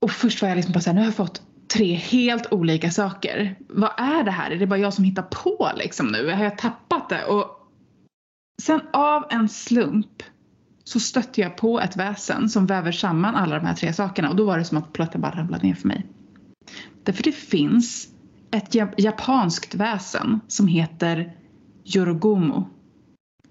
[SPEAKER 2] Och först var jag liksom bara såhär, nu har jag fått tre helt olika saker. Vad är det här? Är det bara jag som hittar på liksom nu? Har jag tappat det? Och sen av en slump så stötte jag på ett väsen som väver samman alla de här tre sakerna och då var det som att plötsligt bara ramlade ner för mig. Därför det finns ett japanskt väsen som heter Yorogomo.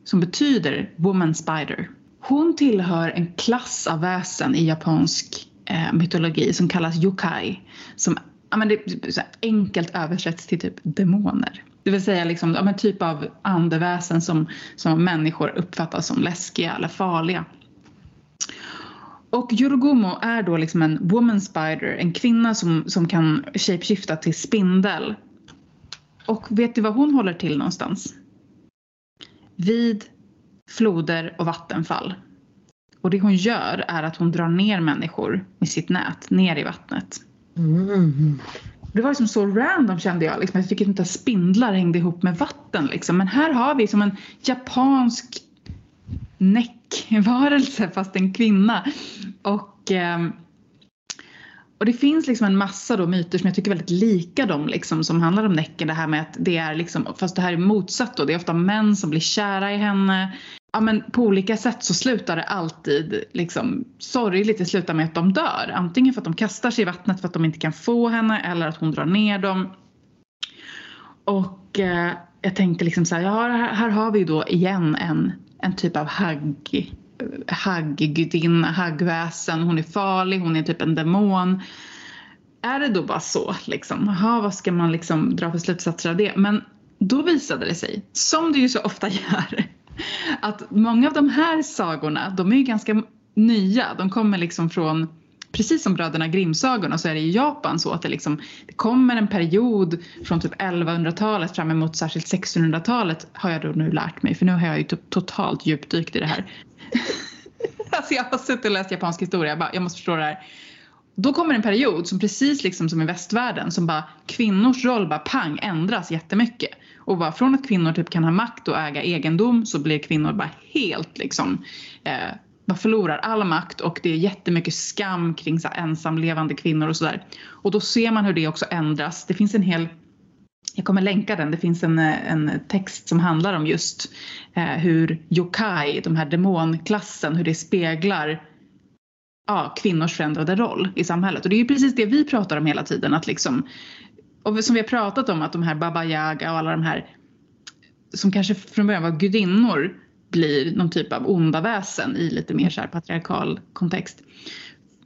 [SPEAKER 2] Som betyder woman spider. Hon tillhör en klass av väsen i japansk eh, mytologi som kallas yokai. Som ja, men det är så enkelt översätts till typ demoner. Det vill säga liksom, ja, typ av andeväsen som, som människor uppfattar som läskiga eller farliga. Och Yorogumo är då liksom en woman spider, en kvinna som, som kan shapeshifta till spindel. Och vet du var hon håller till någonstans? Vid floder och vattenfall. Och det hon gör är att hon drar ner människor med sitt nät ner i vattnet.
[SPEAKER 1] Mm.
[SPEAKER 2] Det var liksom så random kände jag. Liksom. Jag fick inte att spindlar hängde ihop med vatten. Liksom. Men här har vi som en japansk näckvarelse fast en kvinna. Och, ehm, och det finns liksom en massa då myter som jag tycker är väldigt lika dem liksom, som handlar om Näcken. Det här med att det är liksom, fast det här är motsatt då. Det är ofta män som blir kära i henne. Ja men på olika sätt så slutar det alltid liksom sorgligt. Det slutar med att de dör. Antingen för att de kastar sig i vattnet för att de inte kan få henne eller att hon drar ner dem. Och eh, jag tänkte liksom så här, ja här, här har vi då igen en, en typ av hagg hagggudinna, haggväsen, hon är farlig, hon är typ en demon. Är det då bara så liksom? Jaha, vad ska man liksom dra för slutsatser av det? Men då visade det sig, som det ju så ofta gör, att många av de här sagorna, de är ju ganska nya. De kommer liksom från Precis som bröderna Grimm-sagorna så är det i Japan så att det, liksom, det kommer en period från typ 1100-talet fram emot särskilt 1600-talet har jag då nu lärt mig för nu har jag ju typ totalt djupdykt i det här. alltså jag har suttit och läst japansk historia, jag, bara, jag måste förstå det här. Då kommer en period som precis liksom som i västvärlden som bara kvinnors roll bara pang ändras jättemycket. Och bara från att kvinnor typ kan ha makt och äga egendom så blir kvinnor bara helt liksom eh, man förlorar all makt och det är jättemycket skam kring så här ensamlevande kvinnor och sådär. Och då ser man hur det också ändras. Det finns en hel jag kommer länka den. Det finns en, eh, en text som handlar om just eh, hur yokai, de här demonklassen, hur det speglar ja, kvinnors förändrade roll i samhället. Och det är ju precis det vi pratar om hela tiden. Att liksom, och som vi har pratat om att de här Baba Yaga och alla de här som kanske från början var gudinnor blir någon typ av onda väsen i lite mer så här patriarkal kontext.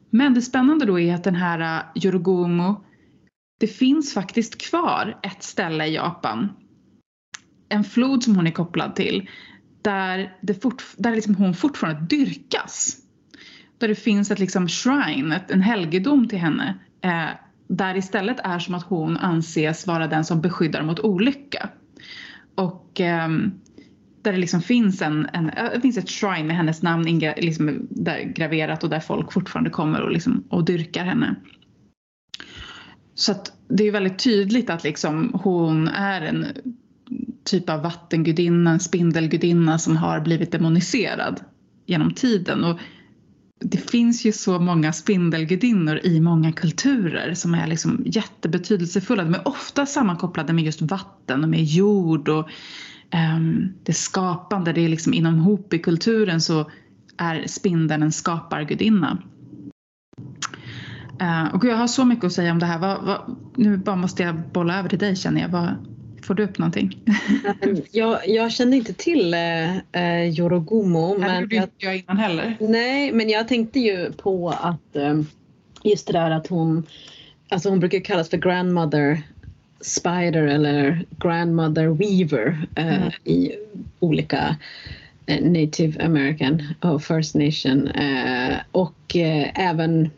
[SPEAKER 2] Men det spännande då är att den här äh, Yorogumo, det finns faktiskt kvar ett ställe i Japan, en flod som hon är kopplad till, där, det fort, där liksom hon fortfarande dyrkas. Där det finns ett liksom shrine, ett, en helgedom till henne, eh, där istället är som att hon anses vara den som beskyddar mot olycka. Och eh, där det liksom finns, en, en, det finns ett shrine med hennes namn inga, liksom där, graverat och där folk fortfarande kommer och, liksom, och dyrkar henne. Så att det är väldigt tydligt att liksom hon är en typ av vattengudinna, en spindelgudinna som har blivit demoniserad genom tiden. Och det finns ju så många spindelgudinnor i många kulturer som är liksom jättebetydelsefulla. De är ofta sammankopplade med just vatten och med jord och um, det skapande. Det är liksom inom i kulturen så är spindeln en skapargudinna. Uh, och jag har så mycket att säga om det här. Va, va, nu bara måste jag bolla över till dig känner jag. Va, får du upp någonting?
[SPEAKER 1] jag, jag kände inte till eh, eh Yorogumo.
[SPEAKER 2] Det gjorde inte jag innan heller.
[SPEAKER 1] Nej, men jag tänkte ju på att eh, just det där att hon, alltså hon brukar kallas för grandmother spider eller grandmother weaver eh, mm. i olika eh, native american och first nation eh, och även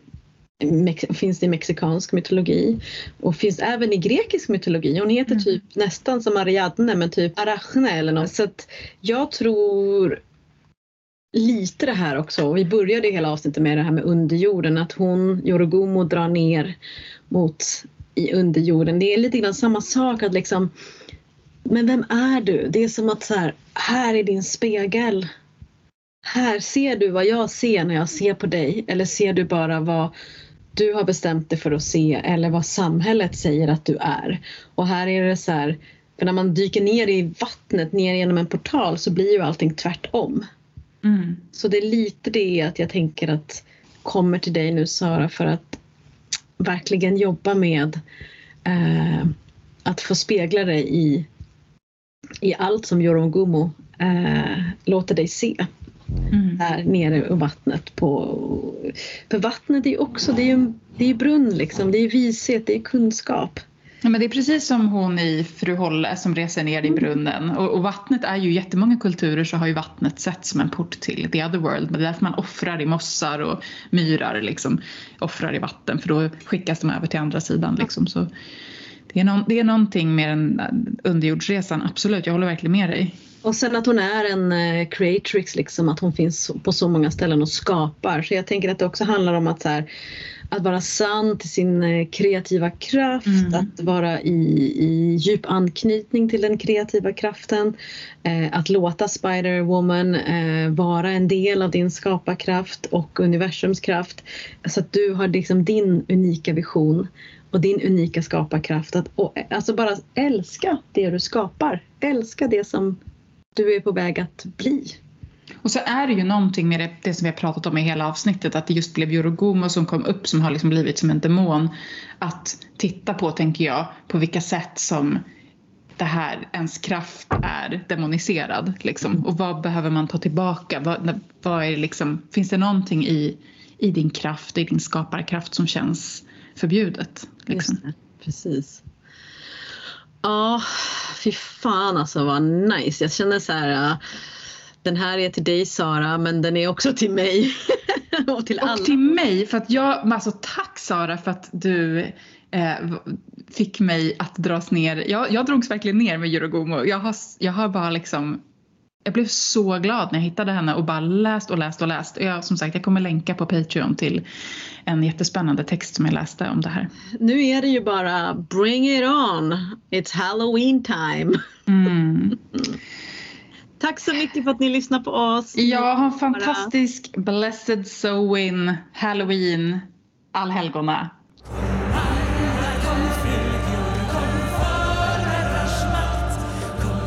[SPEAKER 1] finns i mexikansk mytologi och finns även i grekisk mytologi. Hon heter mm. typ nästan som Ariadne men typ Arachne eller något. Så att jag tror lite det här också. Vi började hela avsnittet med det här med underjorden att hon, Yorogumo, drar ner mot i underjorden. Det är lite grann samma sak att liksom men vem är du? Det är som att så här, här är din spegel. Här ser du vad jag ser när jag ser på dig eller ser du bara vad du har bestämt dig för att se eller vad samhället säger att du är. Och här är det så här, för när man dyker ner i vattnet, ner genom en portal så blir ju allting tvärtom. Mm. Så det är lite det att jag tänker att kommer till dig nu Sara för att verkligen jobba med eh, att få spegla dig i, i allt som Jorogumo eh, låter dig se. Mm. Där nere i vattnet. På, för vattnet är också, det är ju det är brunn liksom, det är vishet, det är kunskap.
[SPEAKER 2] Ja, men det är precis som hon i Fru Holle som reser ner i mm. brunnen. Och, och, vattnet är ju i jättemånga kulturer så har ju vattnet sett som en port till the other world. Men det är därför man offrar i mossar och myrar liksom. Offrar i vatten för då skickas de över till andra sidan liksom. Så det är, någon, det är någonting med den underjordsresan, absolut. Jag håller verkligen med dig.
[SPEAKER 1] Och sen att hon är en uh, creatrix, liksom, att hon finns på så många ställen och skapar. Så jag tänker att det också handlar om att så här, att vara sann till sin eh, kreativa kraft,
[SPEAKER 2] Mm.
[SPEAKER 1] att vara i, i djup anknytning till den kreativa kraften. Eh, att låta Spider-Woman eh, vara en del av din skaparkraft och universums kraft. Så att du har liksom din unika vision och din unika skaparkraft. Att, och, alltså bara älska det du skapar. Älska det som du är på väg att bli.
[SPEAKER 2] Och så är det ju någonting med det, det som vi har pratat om i hela avsnittet, att det just blev Yorogomo som kom upp som har liksom blivit som en demon. Att titta på, tänker jag, på vilka sätt som det här, ens kraft är demoniserad. Liksom. Och vad behöver man ta tillbaka? Vad, vad är det liksom, finns det någonting i, i din kraft, i din skaparkraft som känns förbjudet? Liksom?
[SPEAKER 1] Precis. Ja, fy fan alltså vad nice. Jag känner så här. äh, Den här är till dig Sara, men den är också till mig. och till alla.
[SPEAKER 2] Och till mig, för att jag, alltså tack Sara för att du eh, fick mig att dras ner. Jag, jag drogs verkligen ner med Yorogomo. Jag har, jag har bara liksom jag blev så glad när jag hittade henne och bara läst och läst och läst. Jag, som sagt, jag kommer länka på Patreon till en jättespännande text som jag läste om det här.
[SPEAKER 1] Nu är det ju bara bring it on. It's halloween time.
[SPEAKER 2] Mm.
[SPEAKER 1] Tack så mycket för att ni lyssnar på oss.
[SPEAKER 2] Jag har en fantastisk Blessed Sowin, Halloween, allhelgona.